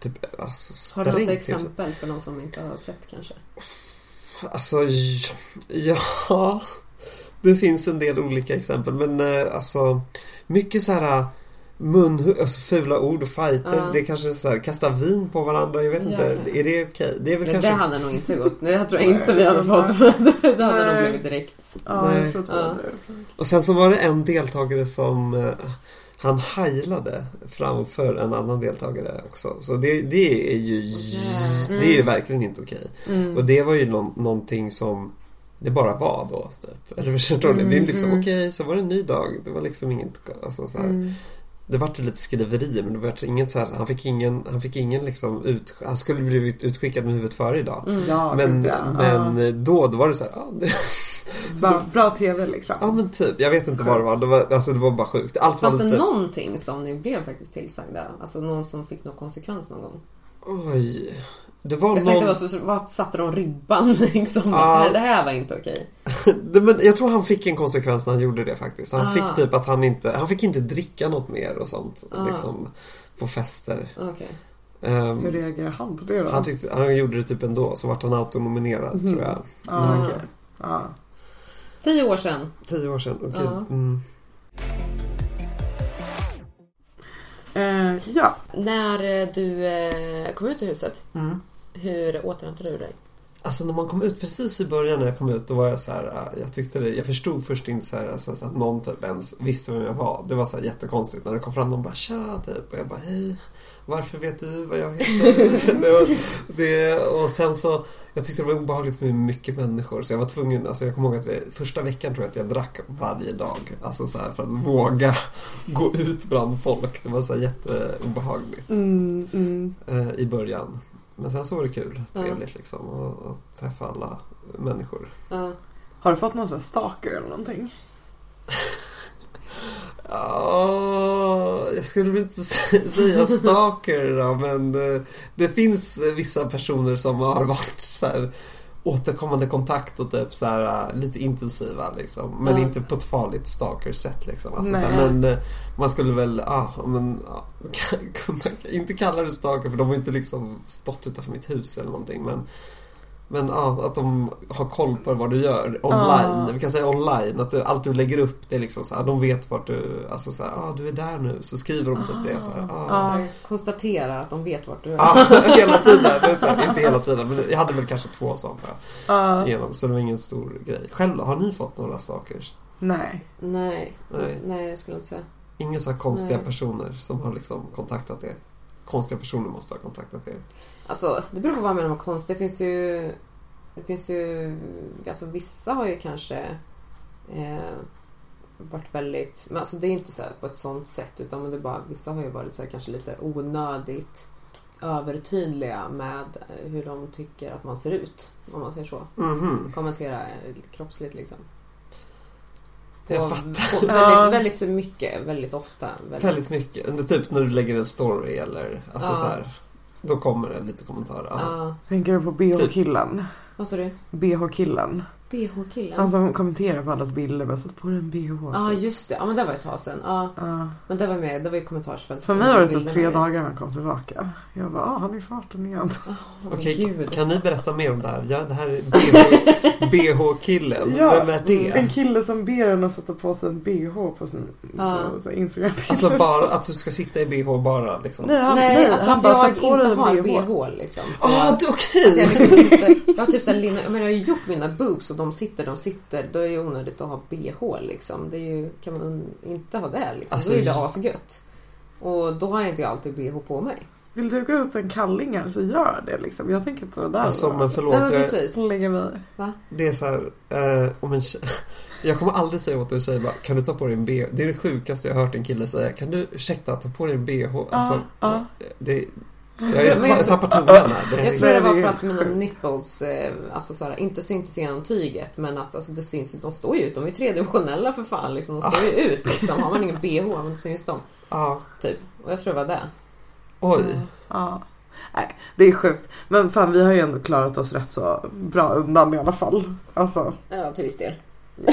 typ, alltså Har du något exempel för någon som inte har sett kanske? Alltså, ja, ja. Det finns en del olika exempel men eh, alltså mycket så här mun, alltså fula ord och fighter. Ja. Det är kanske så här, kasta vin på varandra. Jag vet Ja, inte. okej. Är det okej? Det är väl Det, kanske... det hade nog inte gått. Nej, jag tror jag Nej, inte vi hade fått. det hade nog Nej. blivit direkt. Ja, Nej. jag tror Ja. Och sen så var det en deltagare som eh, han heilade framför en annan deltagare också. Så det, det är ju det är ju verkligen inte okej. Mm. Och det var ju nå- någonting som det bara var då. Typ. Eller förstår ni? Det är Mm, liksom mm. okej, så var det en ny dag. Det var liksom inget, alltså så här. Det vart lite skriverier men det vart inget så här, han fick ingen, han fick ingen liksom ut, han skulle blivit utskickad med huvudet före idag. Mm. Ja, Men, ja. men då, då var det så här, ja, det, Ja. Bra, TV liksom. ja men typ, jag vet inte vad det var, det var, alltså det var bara sjukt. Allt var Fanns det lite, någonting som ni blev faktiskt tillsagda? Alltså någon som fick någon konsekvens någon gång? oj. Det var Jag någon, så, vad satte de ribban liksom? Ja. Det här var inte okej. det, men jag tror han fick en konsekvens när han gjorde det faktiskt. Han Ah. fick typ att han inte, han fick inte dricka något mer och sånt. Ah. Liksom, på fester. Okej. Ehm, Hur reagerar han på det då? han, tyckte, han gjorde det typ ändå, så vart han autonominerad Mhm. tror jag. Ja, Mm. okej. Ja. Tio år sedan. Tio år sedan, okej. Ja. Mm. Eh, ja. När eh, du eh, kom ut ur huset, Mm. Hur återhämtade du dig? Alltså när man kom ut precis i början när jag kom ut då var jag så här, äh, jag tyckte det, jag förstod först inte så här, alltså, så att någon typ ens visste vem jag var. Det var så här jättekonstigt när det kom fram någon bara tja typ och jag bara hej, varför vet du vad jag heter? det var, det, och sen så, jag tyckte det var obehagligt med mycket människor så jag var tvungen, alltså jag kommer ihåg att det, första veckan tror jag att jag drack varje dag. Alltså så här för att våga gå ut bland folk. Det var så här jätteobehagligt Mm, mm. eh, i början. Men sen så var det kul, Ja. trevligt liksom att att träffa alla människor. Ja. Har du fått någon sån här stalker eller någonting? Ja, jag skulle inte sä- säga stalker då, men det finns vissa personer som har varit så här återkommande kontakt och typ så här eh, lite intensiva liksom. Men Ja. inte på ett farligt stalker-sätt liksom. Alltså, så här, men eh, man skulle väl, ja, men ja, kunna, inte kalla det stalker för de har inte liksom stått utanför mitt hus eller någonting. Men, Men ja, att de har koll på vad du gör online. Ja. Vi kan säga online, att du, allt du lägger upp det är liksom så här, de vet vart du, alltså så här, ah, du är där nu. Så skriver de typ det så här, ah. Här, konstaterar att de vet vart du är. Ja, hela tiden. Det är så här, inte hela tiden, men jag hade väl kanske två sådana Ja. igenom. Så det var ingen stor grej. Själv? Har ni fått några stalkers? Nej. Nej, Nej. nej jag skulle inte säga. Inga så här konstiga Nej. personer som har liksom kontaktat er? Konstiga personer måste ha kontaktat er. Alltså det beror på vad man menar med konst. Det finns ju... Det finns ju... Alltså vissa har ju kanske eh, varit väldigt... Men alltså det är inte så på ett sånt sätt utan det bara, vissa har ju varit så här kanske lite onödigt övertydliga med hur de tycker att man ser ut. Om man säger så. Mhm. Kommentera eh, kroppsligt liksom. På, Jag på Ja. väldigt, väldigt mycket, väldigt ofta. Väldigt mycket. Under Typ när du lägger en story eller alltså Ja. så här. Då kommer det lite kommentarer. Ja. Ja. Tänker du på BH-killen? Vad sa du? BH-killen. BH-killen? Han som kommenterar på allas bilder bara satt på en BH. Ja just det, ja men det var ett tag sedan. Ja, Ja. men det var med, det var i kommentarsfältet. För mig var det typ tre dagar när han kom tillbaka. Jag bara, ah, han är i farten igen. Åh, Okej, gud. kan ni berätta mer om det här? Ja, det här är BH, BH-killen. Ja, Vem är det? En kille som ber en att sätta på sig en BH på sin Ja. på Instagram. Alltså bara att du ska sitta i BH bara liksom? Nej, han, Nej, nej, alltså han att bara jag inte en har BH. BH liksom. Ah, du- Att okej! jag, liksom inte, jag har typ såhär men jag har ju gjort mina boobs och de sitter, de sitter. Då är det ju onödigt att ha BH liksom. Det är ju, kan man inte ha det liksom. Alltså, då är det jag- asgött. Och då har jag inte alltid BH på mig. Vill du gå ut en kalling här så gör det liksom. Jag tänker inte vara där Alltså men förlåt, Nej men jag, precis. lägga mig. det är så här, eh, om en tjej, Jag kommer aldrig säga åt en tjej bara, kan du ta på dig en BH? Det är det sjukaste jag har hört en kille säga. Kan du, ursäkta, ta på dig en BH? Alltså, ja. det, jag, tappar tungan här. Jag tror det var för att mina nipples eh, alltså såhär, inte syntes genom tyget men att alltså, det syns de står ju ut. De är tredimensionella för fan. Liksom. De står ju ut liksom. Har man ingen bh men syns de. ja, Typ. Och jag tror det var det. oj. Ja. Nej, det är sjukt. Men fan vi har ju ändå klarat oss rätt så bra undan i alla fall. Alltså, Ja, till viss del.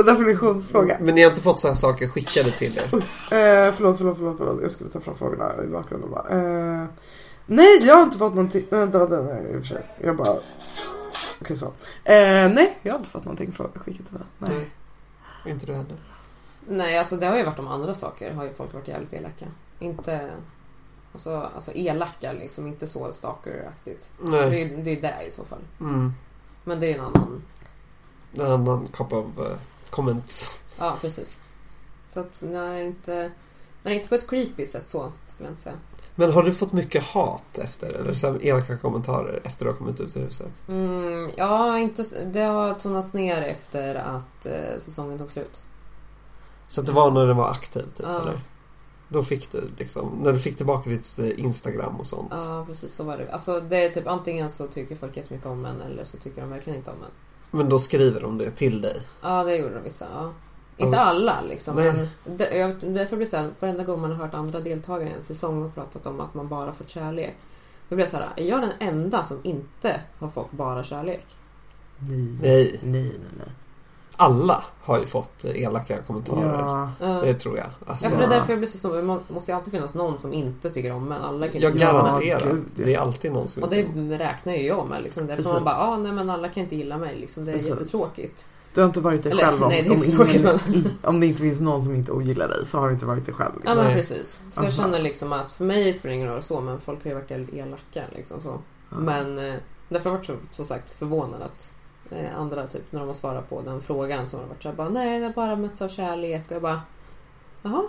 en definitionsfråga. Men ni har inte fått så här saker skickade till er? Eh, förlåt, förlåt, förlåt, förlåt. Jag skulle ta fram frågorna i bakgrunden bara. Eh, nej, jag har inte fått någonting. Nej, Vänta, vänta, nej, i och för sig. Jag bara... Okej, så. Eh, nej, jag har inte fått någonting från skickat till mig. Nej. Nej. Inte du heller? Nej, alltså det har ju varit om andra saker. Har ju folk varit jävligt elaka. Inte... Alltså, alltså elaka liksom. Inte så stalker-aktigt. Det, Nej. är- det är det i så fall. Mm. Men det är en annan... En annan of uh, comments. Ja, precis. Så att nej, inte... Men inte på ett creepy sätt så, skulle jag inte säga. Men har du fått mycket hat efter? Eller så här elaka kommentarer efter att du har kommit ut ur huset? Mm, ja, inte, det har tonats ner efter att eh, säsongen tog slut. Så att det var när den var aktiv typ Ja. eller? Då fick du liksom, när du fick tillbaka ditt eh, Instagram och sånt. Ja, precis. Så var det. Alltså, det är typ antingen så tycker folk jättemycket om en eller så tycker de verkligen inte om en. Men då skriver de det till dig. Ja, det gjorde de vissa. Ja. Alltså, Inte alla liksom. nej. Men det, jag, därför blir det så här, varenda gång man har hört andra deltagare i en säsong och pratat om att man bara fått kärlek. Då blir jag så här, är jag den enda som inte har fått bara kärlek? Nej. Nej. Nej, nej, nej. Alla har ju fått eh, elaka kommentarer. Ja. Ja. Det tror jag. Alltså, Ja, för det är därför jag blir så som, det måste ju alltid finnas någon som inte tycker om en. Alla kan ju jag inte gilla mig. garanterar. gud, ja. Det är alltid någon som Och det räknar ju jag med. Liksom. Därför Precis. man bara, ah, nej men alla kan inte gilla mig. Liksom. Det är Precis. jättetråkigt. Du har inte varit dig Eller, själv om, nej, det är om, tråkigt, ingen, om det inte finns någon som inte ogillar dig så har du inte varit dig själv. Ja Liksom. men Nej. precis. Så jag känner liksom att för mig spelar det ingen roll så men folk har ju varit elaka liksom så. Ja. Men eh, därför har jag varit så, som sagt förvånad att andra typ när de har svarat på den frågan så har de varit såhär bara nej jag har bara mötts av kärlek och jag bara jaha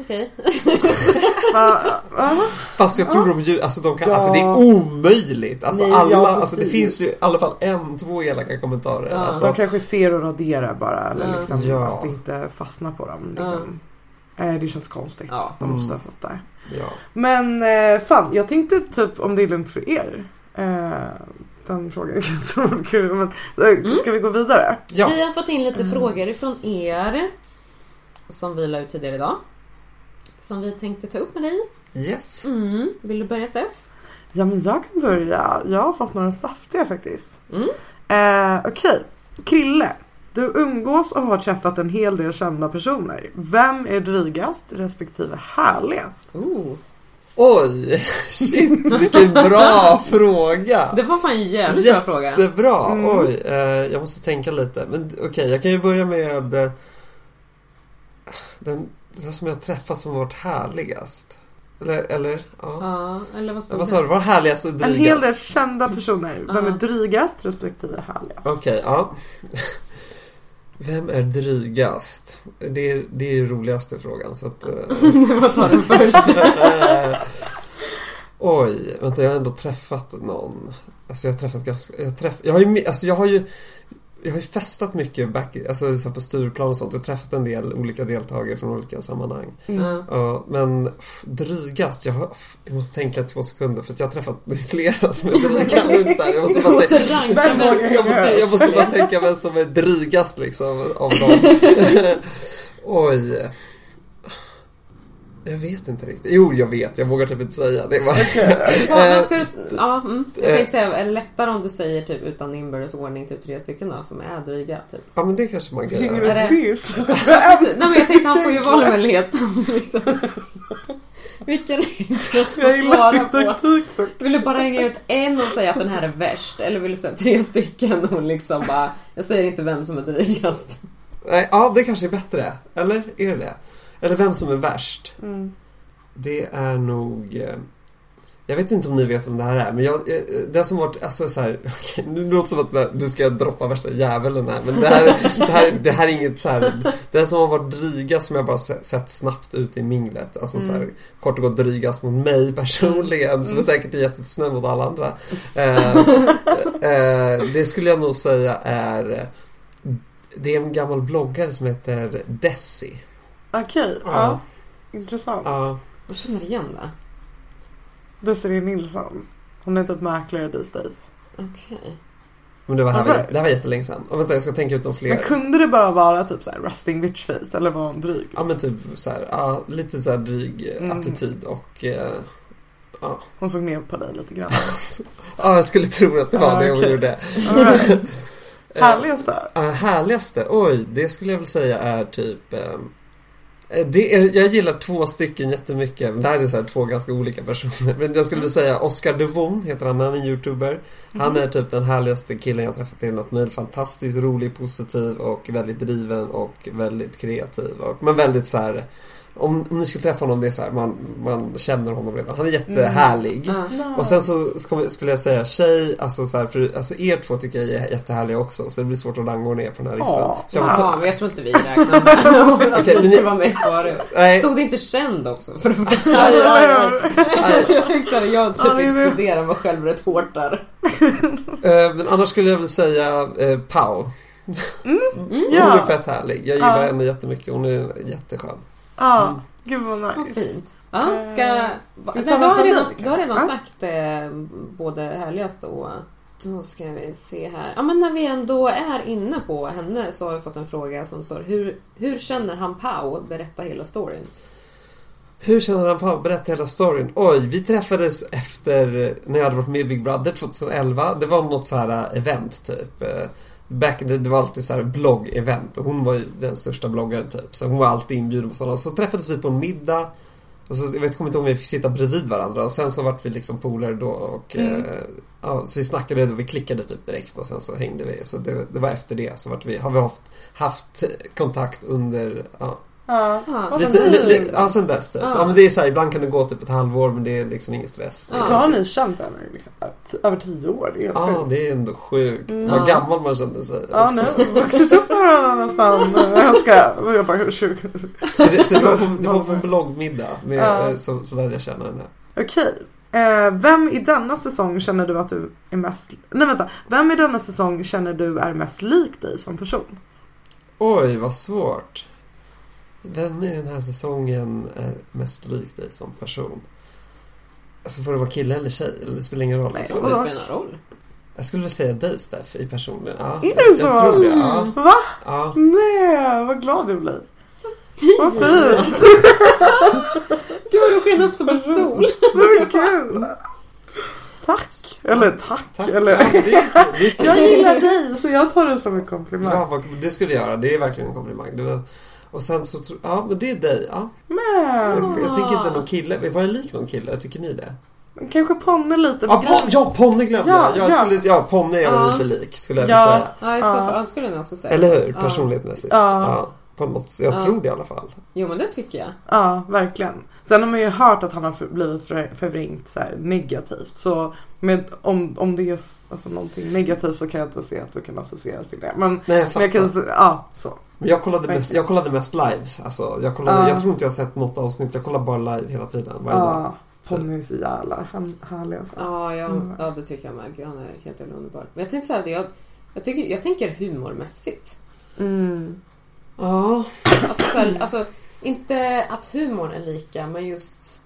okej. Fast jag tror de ju, alltså, de kan, Ja. alltså det är omöjligt. Alltså, Nej, alla, ja, alltså det finns ju i alla fall en, två elaka kommentarer. Ja. Alltså, De kanske ser och raderar bara eller Ja. liksom Ja. att det inte fastnar på dem. Liksom. Eh, Det känns konstigt. Ja. De måste ha Mm. fått det. ja. Men eh, fan, jag tänkte typ om det är lugnt för er. Den frågan är inte så kul. Men, eh, Mm. Ska vi gå vidare? ja. Vi har fått in lite Mm. frågor ifrån er. Som vi la ut tidigare idag. Som vi tänkte ta upp med dig. Yes. Mm. Vill du börja Steff? Ja men jag kan börja. Jag har fått några saftiga faktiskt. Mm. Eh, Okej, Krille. Du umgås och har träffat en hel del kända personer. Vem är drygast respektive härligast? Oh. Oj! Shit, vilken bra fråga! Det var fan en jävligt bra fråga. Jättebra! Mm. Oj, eh, jag måste tänka lite. Men okej, jag kan ju börja med eh, den, den som jag har träffat som varit härligast. Eller, eller ja. Ja, eller vad stod Vad sa du? Var härligast och En drygast? hel del kända personer. Vem är drygast respektive härligast? Okej, ja. Vem är drygast? Det är, det är ju roligaste frågan så att... eh, Vad tar den först? Eh, Oj, vänta jag har ändå träffat någon. Alltså jag har träffat ganska, jag, träff, jag har ju, alltså jag har ju jag har ju festat mycket back, alltså så på Stureplan och sånt. Jag har träffat en del olika deltagare från olika sammanhang. Ja. Ja, men f- drygast, jag, har, f- jag måste tänka två sekunder för att jag har träffat flera som är dryga. här. jag, måste bara måste tänka, jag, måste, jag måste bara tänka vem som är drygast liksom av dem. Oj. Jag vet inte riktigt. Jo, jag vet. Jag vågar typ inte säga det. Var... Vad ska du, ja, mm. Jag Eh. tänkte säga, är det lättare om du säger typ utan inbördes ordning typ tre stycken då som är dryga? Typ. Ja, men det kanske man kan göra. Är det-. Nej men jag tänkte han får ju valmöjligheten. Liksom. Vilken är enklast att svara på? Vill du bara hänga ut en och säga att den här är värst? Eller vill du säga tre stycken och liksom bara Jag säger inte vem som är drygast. Nej, ja, det kanske är bättre. Eller? Är det det? Eller vem som är värst? Mm. Det är nog... eh, Jag vet inte om ni vet vem det här är, men jag, eh, det som varit, alltså så här, nu låter som att du ska droppa värsta djävulen här, men det här, det här, det här är inget så här, det som har varit drygast som jag bara se- sett snabbt ut i minglet, alltså så här, Mm. kort och gott drygast mot mig personligen, som är säkert är jättesnäll mot alla andra. Eh, eh, det skulle jag nog säga är, det är en gammal bloggare som heter Desi. Okej, ja. Intressant. Ja. Jag känner igen det. Desiree Nilsson. Hon är typ mäklare these days. Okej. Men det var, här, Alright. det här var jättelänge sedan. Och vänta, jag ska tänka ut någon fler. Men kunde det bara vara typ såhär rusting bitch face eller var hon dryg? Ja men typ så här, ja, lite så här dryg eh, Mm. attityd och eh, ja. Hon såg ner på dig lite grann. ja, jag skulle tro att det var Ah, det hon gjorde. All right. Eh, Härligaste? eh, härligaste? Oj, det skulle jag väl säga är typ det är, jag gillar två stycken jättemycket. Men Det här är så här två ganska olika personer. Men jag skulle vilja säga Oscar Devon heter han, han är en youtuber. Han Mhm. är typ den härligaste killen jag träffat i något mejl. Fantastiskt rolig, positiv och väldigt driven och väldigt kreativ. Och, men väldigt så här. Om, om ni skulle träffa honom, det är så här, man, man känner honom redan. Han är jättehärlig. Ja. Och sen så ska- skulle jag säga tjej, alltså, så här, för, alltså er två tycker jag är jättehärliga också. Så det blir svårt att rangå ner på den här listan. Ja. Så jag får ta, Ja, men jag tror inte vi räknar med att Okej, du men skulle ni- vara med i svaret. Stod det inte känd också? För det första? aj, aj, aj, aj. Jag tänkte såhär, jag Ja, typ exkluderar mig själv rätt hårt där. Eh, Men annars skulle jag väl säga eh, Pau. Mm. Hon är Ja, fett härlig. Jag gillar Ja. henne jättemycket. Hon är jätteskön. Ja. Gud vad Vad nice. fint. Ja, ska... Eh, ska vi Nej, du, har redan, du har redan Ja. sagt eh, både härligast och... Då ska vi se här. Ja, men när vi ändå är inne på henne så har jag fått en fråga som står Hur, hur känner han Pau? Berätta hela storyn. Hur känner han Pau? Berätta hela storyn. Oj, vi träffades efter när jag hade varit med i Big Brother 2011. Det var något så här äh, event typ. Back the, det var alltid så här blogg-event och hon var ju den största bloggaren typ. Så hon var alltid inbjuden på sådana. Så träffades vi på en middag. Och så, jag vet, kommer inte om vi fick sitta bredvid varandra och sen så vart vi liksom polare då och Mm. eh, ja, så vi snackade och vi klickade typ direkt och sen så hängde vi. Så det, det var efter det så vart vi, har vi haft, haft kontakt under, ja, Ja. Lite, dess li, li, liksom. ja, sen dess typ. Ja. Ja. men det är så här, ibland kan det gå typ ett halvår men det är liksom ingen stress. Ja. Då har ni känt henne liksom, över tio år. Det är helt Ja, sjukt. det är ändå sjukt. Mm. Vad Ja. gammal man kände sig Ja, också. har vuxit upp med varandra nästan. Jag ska... Jag bara 20. Så det, så det var på, det var på en bloggmiddag med, Ja. eh, så, så lärde jag känna henne. Okej. Eh, vem i denna säsong känner du att du är mest... Nej vänta. Vem i denna säsong känner du är mest lik dig som person? Oj, vad svårt. Vem i den här säsongen är mest lik dig som person? Alltså får det vara kille eller tjej? Eller det spelar ingen roll. Nej, Alltså, Om det spelar någon roll. jag skulle vilja säga dig Steff i personligen. Ja, Är jag, det jag så? tror det. Ja, Va? ja. Nej, vad glad jag blir. Vad fint. Gud vad du sken upp som en sol. Men kul. Tack. Eller tack. Tack. Eller... Ja, men det, är, det är fint. Jag gillar dig så jag tar det som en komplimang. Ja, vad- det skulle jag göra. Det är verkligen en komplimang. Det var, Och sen så tror ja men det är dig. Ja. Men Jag, jag tänker inte någon kille. Var jag lik någon kille? Tycker ni det? kanske Ponne lite. Ja, pon, ja Ponny glömde Ja, jag. ja. Skulle, ja, Ponny är jag Ja. lite lik skulle jag Ja. säga. Ja, i så fall ja, skulle jag nog också säga. Eller hur? Personlighetsmässigt. Ja. På något, jag Ja. tror det i alla fall. Jo men det tycker jag. Ja, verkligen. Sen har man ju hört att han har blivit för- förvrängt så här negativt. Så med, om, om det är alltså, någonting negativt så kan jag inte se att du kan associeras till det. Men, Nej, jag men jag kan ja så. Men jag kollade, mest, jag kollade mest lives. Alltså, jag, kollade, Ja. jag tror inte jag har sett något avsnitt. Jag kollar bara live hela tiden. Varje dag. Ja, Ponny är så jävla han, härlig alltså. Ja, ja, Mm. ja det tycker jag med. Gud, han är helt jävla underbar. Men jag tänkte säga att jag, jag, tycker, jag tänker humormässigt. Mm. Ja. Alltså, så här, alltså, inte att humorn är lika, men just...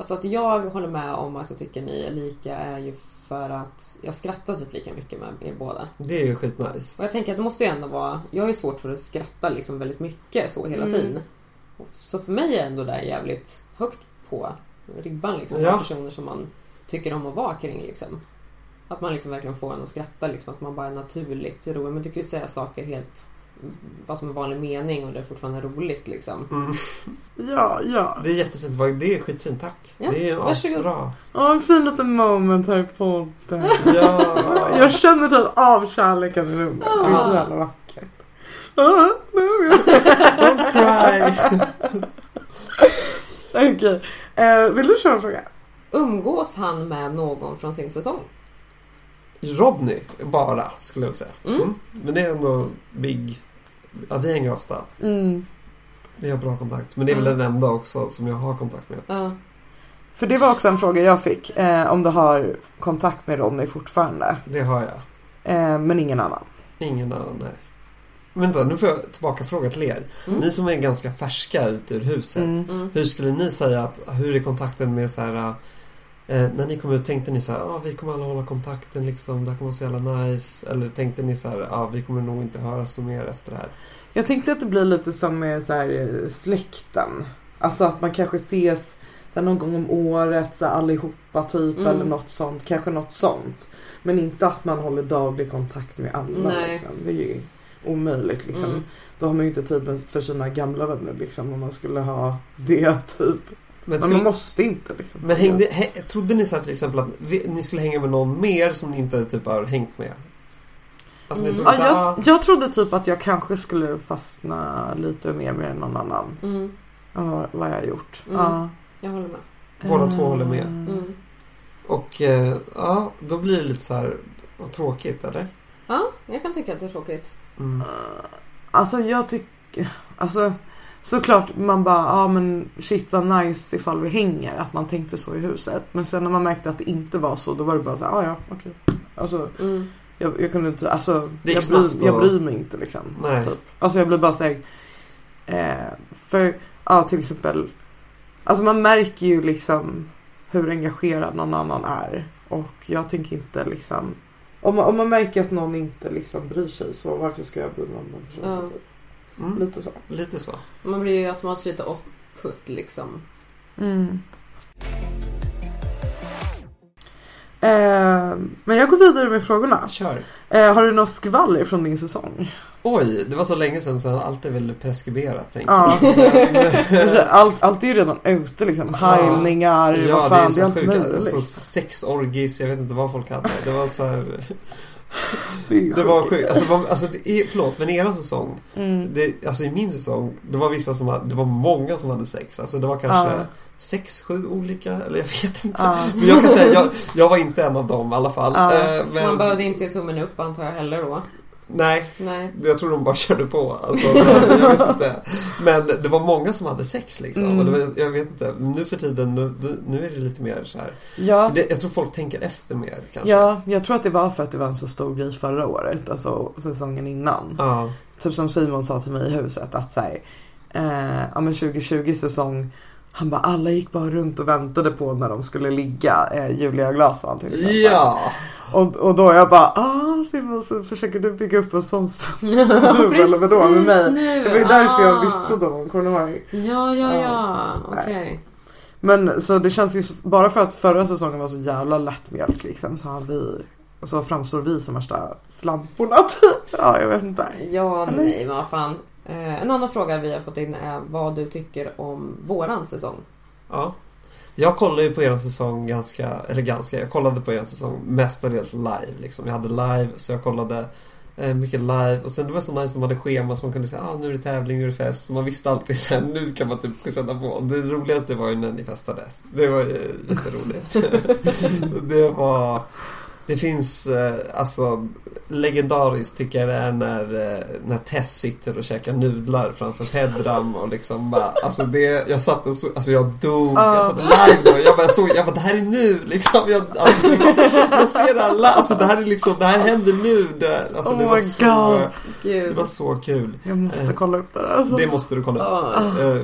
Alltså att jag håller med om att jag tycker ni är lika är ju för att jag skrattar typ lika mycket med er båda. Det är ju skitnice. Och jag tänker att det måste ju ändå vara... Jag har ju svårt för att skratta liksom väldigt mycket så hela Mm. tiden. Så för mig är ändå det jävligt högt på ribban liksom. Ja. Ja. Personer som man tycker om att vara kring liksom. Att man liksom verkligen får en att skratta liksom. Att man bara är naturligt rolig. Men du kan ju säga saker helt... Bara som en vanlig mening och det är fortfarande roligt liksom. Mm. Ja, ja. Det är jättefint. Vad- Det är skitfint. Tack. Ja, det är asbra. Ja, en fin liten moment här på podden. Ja. Jag känner typ av kärleken i rummet. Det är så jävla vackert. Ah, nej, Don't cry. Okej, eh, vill du köra en fråga? Umgås han med någon från sin säsong? Rodney bara, skulle jag säga. Mm. Mm. Men det är ändå big. Ja, vi hänger ofta. Mm. Vi har bra kontakt. Men det är väl den enda också som jag har kontakt med. Ja. För det var också en fråga jag fick. Eh, om du har kontakt med Ronny fortfarande. Det har jag. Eh, men ingen annan. Ingen annan, nej. Men vänta, nu får jag tillbaka fråga till er. Mm. Ni som är ganska färska ut ur huset. Mm. Hur skulle ni säga att, hur är kontakten med så här eh, när ni kom ut tänkte ni så här, ah, vi kommer alla hålla kontakten liksom, det här kommer vara så jävla nice. Eller tänkte ni så här, ah, vi kommer nog inte höras så mer efter det här. Jag tänkte att det blir lite som med så här, eh, släkten. Alltså att man kanske ses så här, någon gång om året så här, allihopa typ Mm. eller något sånt. Kanske något sånt. Men inte att man håller daglig kontakt med alla. Nej. Liksom. Det är ju omöjligt liksom. Mm. Då har man ju inte tid för sina gamla vänner liksom om man skulle ha det typ. Men, Men skulle, man måste inte liksom. men hängde, hä, trodde ni så här till exempel att vi, ni skulle hänga med någon mer som ni inte typ har hängt med? Alltså Mm. trodde Ja, här, ah, jag, jag trodde typ att jag kanske skulle fastna lite mer med någon annan. Mm. Ja, vad jag har gjort. Mm. Ja. Jag håller med. Båda två håller med. Mm. och eh, ja, då blir det lite så här vad tråkigt eller? Ja, jag kan tycka att det är tråkigt. Mm. Alltså jag tycker, alltså såklart man bara, ja men shit vad nice ifall vi hänger, att man tänkte så i huset. Men sen när man märkte att det inte var så, då var det bara så här, ja ja okej. Alltså Mm. jag, jag kunde inte, alltså jag, bryr, jag bryr mig inte liksom. Nej. Typ. Alltså jag blir bara såhär, eh, för ja till exempel, alltså man märker ju liksom hur engagerad någon annan är. Och jag tänker inte liksom, om man, om man märker att någon inte liksom bryr sig så varför ska jag bry mig om den personen? Ja. Typ. Mm. Lite så. Lite så. Man blir ju automatiskt lite off-put liksom. Mm. Eh, men jag går vidare med frågorna. Kör. Eh, har du något skvaller från din säsong? Oj, det var så länge sedan så allt är väl preskriberat tänker Ja. jag. Allt, allt är ju redan ute liksom. Heilningar, Ja, vad det är fan, så det är allt sjukt. möjligt. Alltså, sexorgis, jag vet inte vad folk hade. Det var så här, Det, Det var sjukt. Alltså, vad- alltså, det är, förlåt, men i er säsong. Mm. Det, alltså i min säsong, det var vissa som hade, det var många som hade sex. Alltså det var kanske Ja. sex, sju olika, eller jag vet inte. Ja. Men jag kan säga, jag, jag var inte en av dem i alla fall. Ja. Eh, men, Man behövde inte ge tummen upp antar jag heller då. Nej, Nej. jag tror de bara körde på. Alltså, jag vet inte. Men det var många som hade sex liksom. Mm. Och det var, jag vet inte, nu för tiden, nu, nu är det lite mer så här. Ja, Det, jag tror folk tänker efter mer kanske. ja, jag tror att det var för att det var en så stor grej förra året, alltså säsongen innan. Ja. Typ som Simon sa till mig i huset att såhär, eh, ja men 2020 säsong han bara alla gick bara runt och väntade på när de skulle ligga, eh, Julia Glasman till exempel. Ja! Och, och då jag bara, ah Simon så försöker du bygga upp en sån nu eller vadå med mig? nu. Det var ju därför jag Ah. visste då, kommer du ihåg? Ja, ja, ja. Okej. Men så det känns ju, bara för att förra säsongen var så jävla lättmjölk liksom så har vi, så framstår vi som värsta slamporna typ. Ja jag vet inte. Ja, Eller? nej, vad fan. Eh, en annan fråga vi har fått in är vad du tycker om våran säsong. Ja. Jag kollade ju på er säsong ganska, eller ganska, jag kollade på er säsong mestadels live liksom. Jag hade live, så jag kollade eh, mycket live och sen det var så nice som hade schema så man kunde säga ah, nu är det tävling, nu är det fest. Så man visste alltid sen, nu kan man typ sätta på. Det roligaste var ju när ni festade. Det var ju jätteroligt. det var det finns, eh, alltså legendariskt tycker jag det är när, eh, när Tess sitter och käkar nudlar framför Pedram och liksom bara, alltså det, jag satt och så, alltså jag dog, jag satt live och jag bara såg, jag bara det här är nu liksom, jag, alltså, jag ser li- alltså det här är liksom, det här händer nu, det, alltså det Oh var så, God. det var så kul. Jag måste Eh, kolla upp det där alltså. Det måste du kolla upp. Ja. Eh,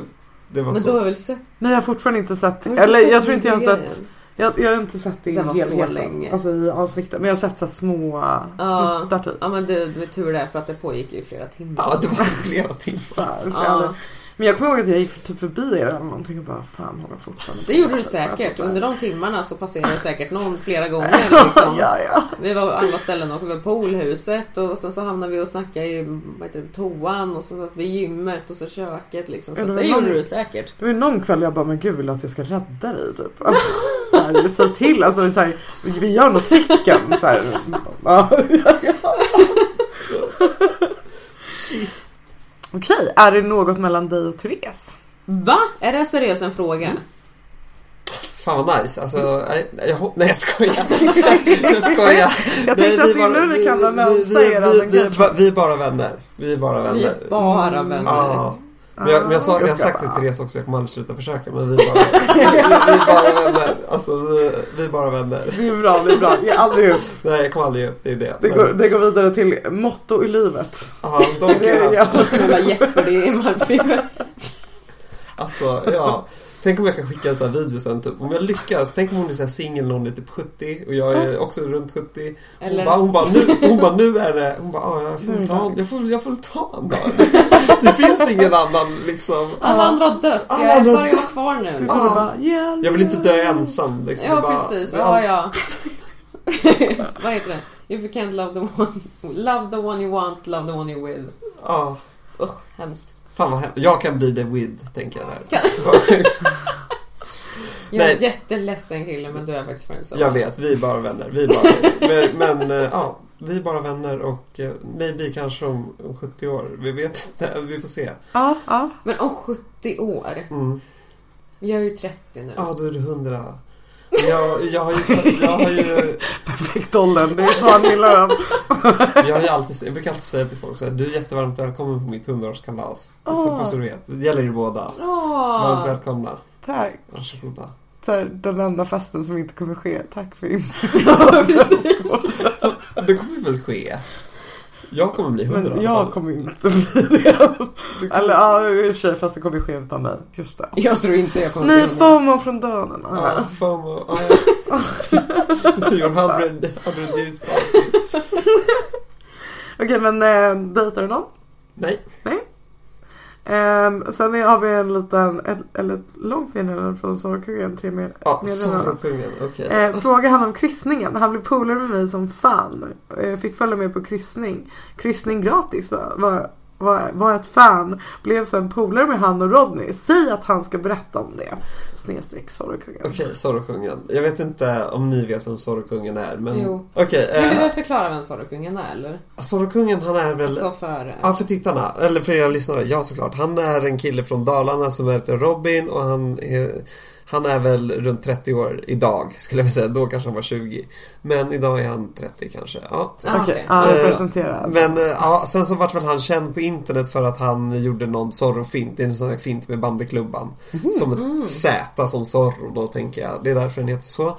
Det var Men så. du har väl sett? Nej jag har fortfarande inte sett Eller sett jag tror inte jag har sett? Jag, jag har inte sett det i Den var så helheten. länge. Alltså i avsnittet. Men jag har sett så här små Ja. snuttar typ. Ja men det, det är tur det för att det pågick ju i flera timmar. Ja, det var flera timmar. Så så Ja. Men jag kommer ihåg att jag gick typ förbi er eller någonting och bara fan har de fortfarande Det gjorde du Alltså, säkert. så här. Under de timmarna så passerade det säkert någon flera gånger. Liksom. ja, ja. Vi var på alla ställen och var på poolhuset och sen så hamnade vi och snackade i vad heter det, toan och så satt vi i gymmet och så köket liksom. Så Ja, det det någon- gjorde du säkert. Det var någon kväll jag bara, men gud vill du att jag ska rädda dig typ? Alltså, så här, till, alltså så här, vi gör något tecken så här. Ja, Okej, är det något mellan dig och Therese? Va? Är det seriöst en fråga? Fan vad nice. Alltså, jag, jag, nej jag skojar. jag skojar. Jag Nej, tänkte att vi vi kan vara med och vi- säga vi, vi, vi, vi är bara vänner. Vi är bara Vi vänner. är bara vänner. Ja. Men jag, men jag, sa, jag har sagt till bara- Therese också, jag kommer aldrig sluta försöka men vi bara, vi, vi, bara vänner. Alltså vi, vi bara vänner. Det är bra, det är bra. Ge aldrig upp. Nej jag kommer aldrig upp, det är det. Det Men, går, det går vidare till motto i livet. ja, de Det är kan, det jävla Jeopardy i Malmö. alltså ja. Tänk om jag kan skicka en sån här video sen typ. Om jag lyckas, tänk om hon är så här singel när hon är typ 70 och jag är också runt 70. Hon Eller- bara, hon bara, nu, hon bara, nu är det, hon bara, ah, jag får väl ta en, jag får, jag får ta en dag. Det finns ingen annan liksom. Alla andra har dött. Alla Jag är andra har bara dött. kvar nu. Ah. bara, yeah, Jag vill inte dö ensam liksom. Ja bara- precis. det är Ja all- ja. Vad heter det? If you can't love the one, love the one you want, love the one you're with. Ja. Usch, hemskt. Fan vad hemskt. Jag kan bli the with, tänker jag där. Kan- Vad sjukt. Jag är Nej. en jätteledsen kille men du är faktiskt friendzone. Jag vet, vi är bara vänner. Vi är bara vänner. Men, men eh, ja, vi är bara vänner och eh, maybe kanske om, om 70 år. Vi vet inte, vi får se. Ja, ja. Men om 70 år. Mm. Jag är ju 30 nu. Ja, då är det 100. Jag, jag har ju, jag har ju, Perfekt åldern. Det är så han gillar den. jag har ju alltid, jag brukar alltid säga till folk så här, du är jättevarmt välkommen på mitt 100-årskalas. Så, Åh. bara så du vet. Det gäller er båda. Varmt Åh, välkomna. Tack. Varsågoda. Så här, den enda festen som inte kommer ske. Tack för in. ja, precis. Det kommer väl ske? Jag kommer bli 100 i Men jag kommer inte bli det. Eller ja, i och för sig fast det kommer ske utan dig. Just det. Jag tror inte jag kommer Nej, bli FOMO från döden. Ja, FOMO. Ja. Your 100, 100 years. Okej, men äh, dejtar du någon? Nej. Um, sen har vi en liten, ett, eller ett långt meddelande från Sorkungen. Tre med, Ja, meddelanden. Sorokungen. Okej. Eh, fråga han om kryssningen. Han blev polare med mig som fan. Eh, fick följa med på kryssning. Kryssning gratis va? Var, var, var ett fan. Blev sen polare med han och Rodney. Säg att han ska berätta om det. Snedstreck Sorokungen. Okej, Sorokungen. Jag vet inte om ni vet vem Sorokungen är, men... Jo. Okej, Vill du eh, väl förklara vem Sorokungen är eller? Sorokungen han är väl... Alltså för... Ja, för tittarna, eller för era lyssnare, ja såklart. Han är en kille från Dalarna som heter Robin och han är, han är väl runt 30 år idag, skulle jag vilja säga. Då kanske han var 20. Men idag är han 30 kanske. Ja. Ah, Okej, okej. ja, Eh, presentera. Men eh, ja, sen så vart väl han känd på internet för att han gjorde någon Zorro-fint. Det är en sån här fint med bandyklubban. Som ett Z som Zorro då tänker jag. Det är därför den heter så.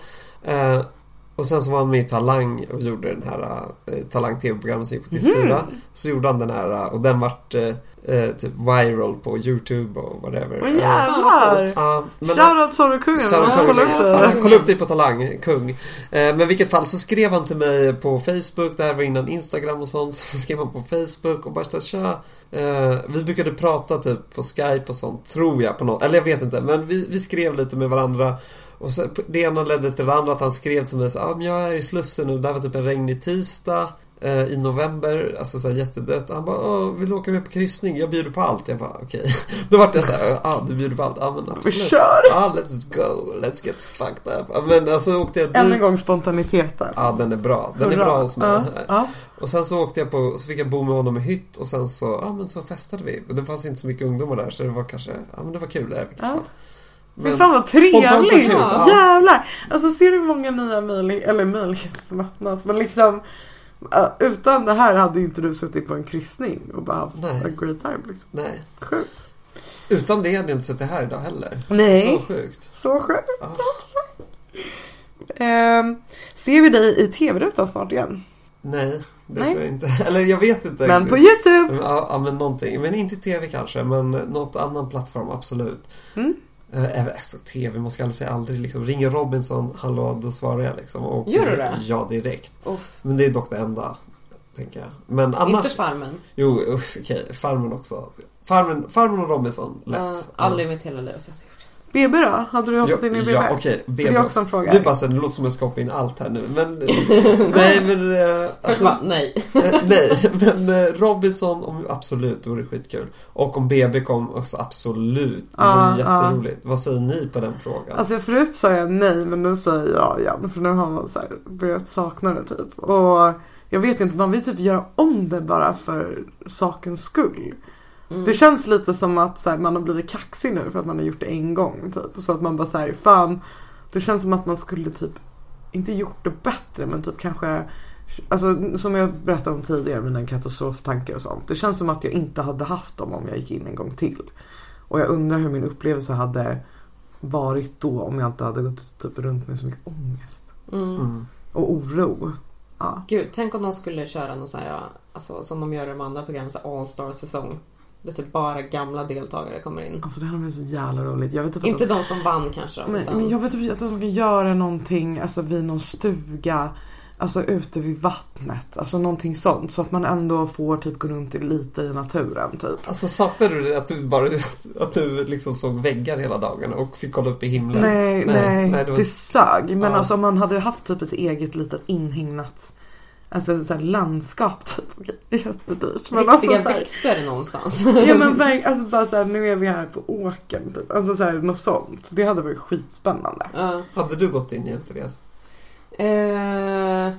Och sen så var han med i Talang och gjorde den här eh, Talang TV-programmet som gick på TV4. Så gjorde han den här eh, och den vart eh, eh, typ viral på YouTube och whatever. Åh Eh, jävlar! Ja, men- Shoutout Sorokungen. Shoutout Kolla upp det på Talang, kung. Eh, Men i vilket fall så skrev han till mig på Facebook, det här var innan Instagram och sånt, så skrev han på Facebook och bara så tja. Eh, vi brukade prata typ på Skype och sånt, tror jag på något, eller jag vet inte, men vi, vi skrev lite med varandra. Och så, det ena ledde till det andra att han skrev till mig så ah, men jag är i Slussen nu, det här var typ en regnig tisdag. eh, i november, alltså såhär jättedött. Han bara, Åh, vill du åka med på kryssning? Jag bjuder på allt. Jag bara, okej. Då vart jag såhär, ah, du bjuder på allt? Ja men Vi kör! Ja, let's go, let's get fucked up. Ja, Men alltså åkte jag Än en gång spontaniteten. Ja, den är bra. Den är Hurra. bra hos mig. Ja, ja. Och sen så åkte jag på, så fick jag bo med honom i hytt och sen så, ja men så festade vi. Och det fanns inte så mycket ungdomar där så det var kanske, ja men det var kul i vilket fall. Fy fan vad trevligt! Ja. Jävlar! Alltså ser du hur många nya möjligheter, eller möjligheter som öppnas. Men liksom utan det här hade inte du suttit på en kryssning och bara haft Nej. a great time liksom. Nej. Sjukt. Utan det hade jag inte suttit här idag heller. Nej. Så sjukt. Så sjukt. Ja. Ehm, ser vi dig i tv-rutan snart igen? Nej, det Nej. tror jag inte. Eller jag vet inte. Men på Youtube! Ja, ja, men någonting. Men inte tv kanske, men något annan plattform, absolut. Mm. Eh, även- alltså tv, man ska aldrig säga aldrig liksom. Ringer Robinson, hallå, då svarar jag liksom. Och, Gör du det? Ja, direkt. Uff. Men det är dock det enda, tänker jag. Men annars... Inte Farmen. Jo, okej. Farmen också. Farmen, farmen och Robinson, lätt. Uh, aldrig i mitt hela liv BB då? Hade du Ja, hoppat in i BB? ja okej. För det är också en fråga. Du bara så, det låter som jag ska hoppa in allt här nu. Men, nej men... eh, alltså, bara, nej. eh, nej, men eh, Robinson, om, absolut, det vore skitkul. Och om BB kom också, absolut. Det Ja, vore ja. jätteroligt. Vad säger ni på den frågan? Alltså förut sa jag nej men nu säger jag igen för nu har man så här börjat sakna det typ. Och jag vet inte, man vill typ göra om det bara för sakens skull. Mm. Det känns lite som att så här, man har blivit kaxig nu för att man har gjort det en gång typ. Så att man bara säger fan. Det känns som att man skulle typ, inte gjort det bättre men typ kanske Alltså som jag berättade om tidigare, mina katastroftankar och sånt. Det känns som att jag inte hade haft dem om jag gick in en gång till. Och jag undrar hur min upplevelse hade varit då om jag inte hade gått typ runt med så mycket ångest. Mm. Mm. Och oro. Ja. Gud, tänk om de skulle köra någon sån här, ja, alltså, som de gör i de andra programmen, så här all-star säsong. Där typ bara gamla deltagare kommer in. Alltså det här var så jävla roligt. Jag vet typ Inte de som vann kanske. Men, utan- men jag vet typ att de kan göra någonting alltså vid någon stuga. Alltså ute vid vattnet. Alltså någonting sånt. Så att man ändå får typ gå runt i- lite i naturen typ. Alltså saknar du det att du bara att du liksom såg väggar hela dagarna och fick kolla upp i himlen? Nej, nej, nej, det, det var- sög. Men Ja. alltså om man hade haft typ ett eget litet inhägnat Alltså så här landskap typ. Okej, jättedyrt. Men Riktiga alltså, så här, växter någonstans. Ja men alltså bara såhär, nu är vi här på åkern typ. Alltså såhär, något sånt. Det hade varit skitspännande. Ja. Hade du gått in igen Therese? Eh,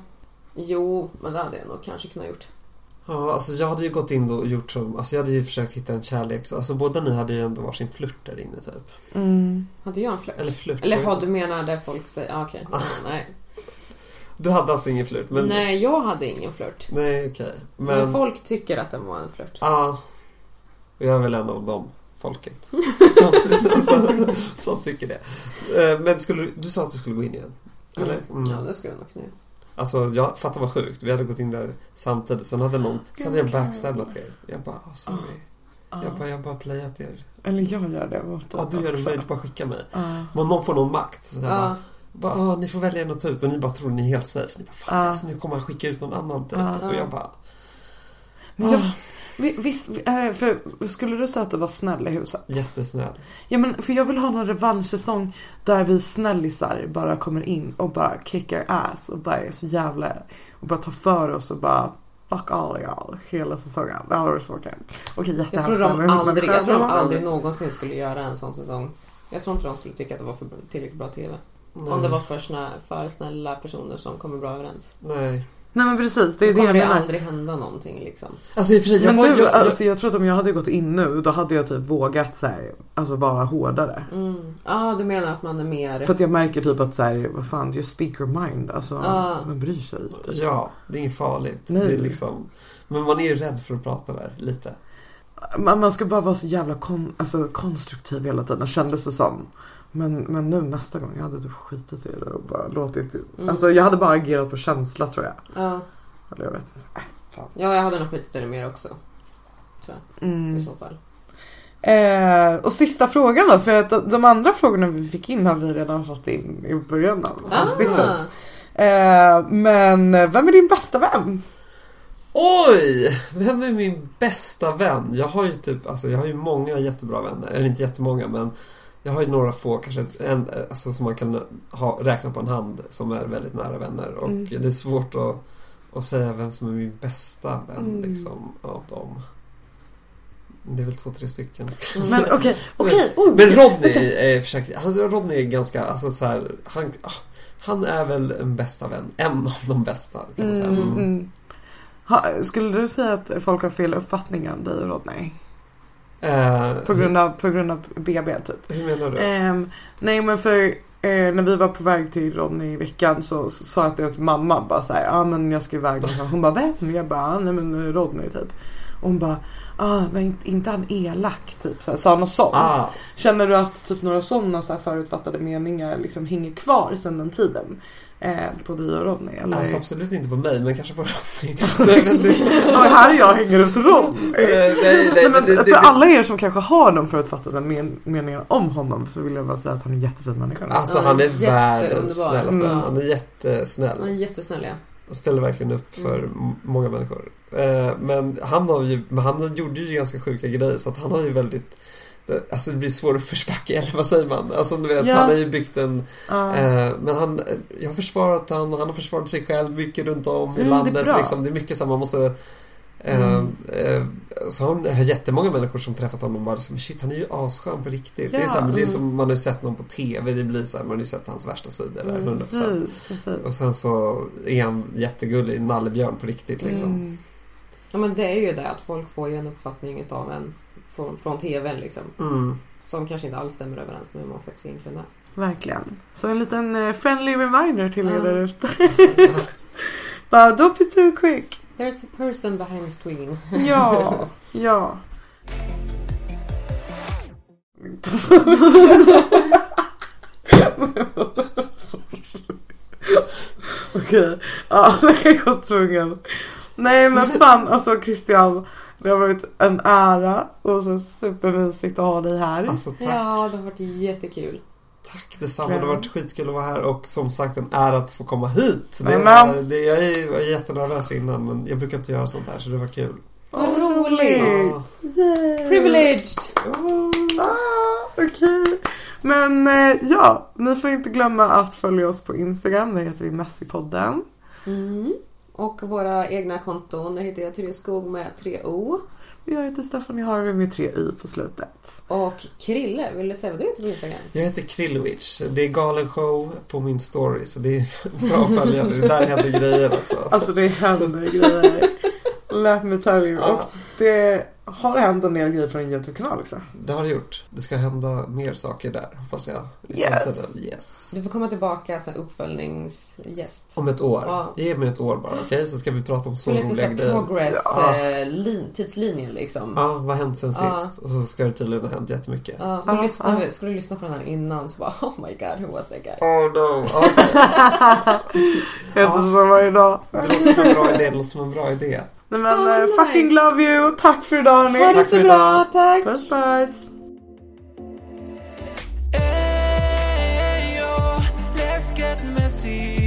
jo, men det hade jag nog kanske kunnat gjort. Ja, alltså jag hade ju gått in och gjort som, alltså jag hade ju försökt hitta en kärlek. Så, Alltså båda ni hade ju ändå varsin flört där inne typ. Mm. Hade jag en flört? Eller flört. Eller har du menar där folk säger, ah, okej. Ah. Nej. Du hade alltså ingen flört? Men... Nej, jag hade ingen flört. Nej, okej. Men... Men... folk tycker att den var en flört. Ja. Och jag är väl en av dem folket. som, som, som, som tycker det. Eh, Men skulle du, du sa att du skulle gå in igen? Eller? Mm. Ja, det skulle jag nog kunna göra. Alltså jag fattar vad sjukt. Vi hade gått in där samtidigt. Sen hade någon, sen hade jag backstabbat er. Jag bara, oh, sorry. Ja. Jag bara, jag bara playat er. Eller jag gör det. Ja, du gör det möjligt. Bara skicka mig. Ja. Men någon får någon makt. Så här, Ja. bara, bara, "Ah, ni får välja en att ta ut och ni bara tror ni är helt safe. Ni bara, fuck Ja. alltså, nu kommer han skicka ut någon annan typ. Ja. Och jag bara, Men jag, ah, vi- visst, eh, för skulle du säga att du var snäll i huset? jättesnäll. Ja men för jag vill ha någon revanschsäsong där vi snällisar bara kommer in och bara kickar ass och bara är så jävla och bara tar för oss och bara fuck all y'all hela säsongen. Det hade varit så kul. Okej Jag jättehemskt. tror de aldrig, jag tror de aldrig någonsin skulle göra en sån säsong. Jag tror inte de skulle tycka att det var för tillräckligt bra TV. Nej. Om det var för, snä, för snälla personer som kommer bra överens. Nej. Nej men precis, det är Då det kommer jag det menar. aldrig hända någonting liksom. Alltså i och för sig, jag, Men nu, jag, jag, alltså jag tror att om jag hade gått in nu då hade jag typ vågat så här, alltså vara hårdare. Mm. Ah, du menar att man är mer... För att jag märker typ att så här, vad fan, just speak your mind. Alltså, Ah. man bryr sig. Typ. Ja, det är inget farligt. Nej. Det är liksom, men man är ju rädd för att prata där, lite. Man, man ska bara vara så jävla kon, alltså, konstruktiv hela tiden, kändes det som. Men, men nu nästa gång, jag hade typ skitit i det och bara låtit... Mm. Alltså jag hade bara agerat på känsla tror jag. Ja. Eller jag vet inte. ja, jag hade nog skitit i det mer också. Mm. I så fall. Eh, och sista frågan då, för att de, andra frågorna vi fick in har vi redan fått in i början av Ah. avsnittet. Eh, men vem är din bästa vän? Oj! Vem är min bästa vän? Jag har ju typ, alltså jag har ju många jättebra vänner. Eller inte jättemånga men jag har ju några få, kanske en, alltså som man kan ha, räkna på en hand som är väldigt nära vänner. Och Mm. det är svårt att och säga vem som är min bästa vän Mm. liksom, av dem. Det är väl två, tre stycken. Men okej, okej. oh, Men Rodney är, försökt, han, Rodney är ganska, alltså så här, han, ah, han är väl en bästa vän. En av de bästa kan man säga. Mm, Mm. mm. Ha, skulle du säga att folk har fel uppfattning om dig och Rodney? Eh, På grund av, på grund av BB typ? hur, menar du? Ehm, nej men för eh, när vi var på väg till Rodney i veckan så, sa jag till till mamma bara så här, ja ah, men jag ska iväg någonstans. Hon bara vem? Jag bara, ah, nej men Rodney typ. Och hon bara, ah men inte, inte han elak typ. Så här, sa något sånt. ah, Känner du att typ några sådana så här förutfattade meningar liksom hänger kvar sedan den tiden? Eh, på dig och Rodney? Eller? alltså absolut inte på mig, men kanske på Rodney. nej, men det, Ja, men här är jag hänger ut Rodney. nej, nej, Nej, men men det, det, för alla er som kanske har de förutfattade men- meningarna om honom så vill jag bara säga att han är en jättefin människa. Alltså Han han är är världens snällaste. Mm. Han är jättesnäll. Han är jättesnäll ja. Och ställer verkligen upp för Mm. många människor. Eh, men han har ju, men han gjorde ju ganska sjuka grejer så att han har ju väldigt Alltså det blir svåruppförsbacke, eller vad säger man? Alltså du vet, Ja. han har ju byggt en Ja. eh, Men han, jag har försvarat han, han har försvarat sig själv mycket runt om i Mm, det är landet bra. liksom. Det är mycket som man måste eh, Mm. eh, så har har jättemånga människor som träffat honom och bara liksom, shit han är ju asskön på riktigt. det är, Ja, så här, men det är mm. som man har sett någon på TV, det blir så här, man har ju sett hans värsta sidor där, Mm, 100%. precis, precis. Och sen så är han jättegullig, nallebjörn på riktigt liksom. Mm. Ja men det är ju det att folk får ju en uppfattning utav en från, från TVn liksom. Mm. Som kanske inte alls stämmer överens med hur man faktiskt egentligen är. Verkligen. Så en liten eh, friendly reminder till er Ja. där ute. Bara don't be too quick. There's a person behind the screen. Ja, ja. Okej, ja nej jag var tvungen. Nej men fan alltså Christian. Det har varit en ära och så supermysigt att ha dig här. Alltså tack, Ja, det har varit jättekul. tack detsamma. Det har varit skitkul att vara här och som sagt en ära att få komma hit. Det Amen. det, jag är- jättenervös innan men jag brukar inte göra sånt här så det var kul. Vad roligt! Ja. Privileged! Ah, Okej. Men eh, ja, ni får inte glömma att följa oss på Instagram. Där heter vi Messypodden. Mm. Och våra egna konton, där heter jag Therese Skog med tre O. Jag heter Stephanie Harvey med tre y på slutet. Och Krille, vill du säga vad du heter på Instagram? Jag heter Krillowitch. Det är galen show på min story så det är bra att följa. Det där händer grejer alltså. Alltså det händer grejer. Let me tell you. Ja. Och det har hänt en del grejer på en YouTube-kanal också. Det har det gjort. Det ska hända mer saker där hoppas jag. Yes. Yes. Du får komma tillbaka som uppföljningsgäst. Om ett år. Ja. Ge mig ett år bara, okej? Så ska vi prata om så Så lite roliga grejer. progress, Ja. eh, lin, tidslinjen liksom. Ja, vad har hänt sen Ja. sist? Och så ska det tydligen ha hänt jättemycket. Ja, så Ja, lyssna, ja. ska du lyssna på den här innan så bara Oh my god, who was that guy? Oh no. Ja, Jag heter som varje dag. det låter som en bra idé. Det låter som en bra idé. Nej men eh, nice. fucking love you. Tack för idag Ha det så för bra, idag. tack! Puss puss. Hey, yo, let's get messy.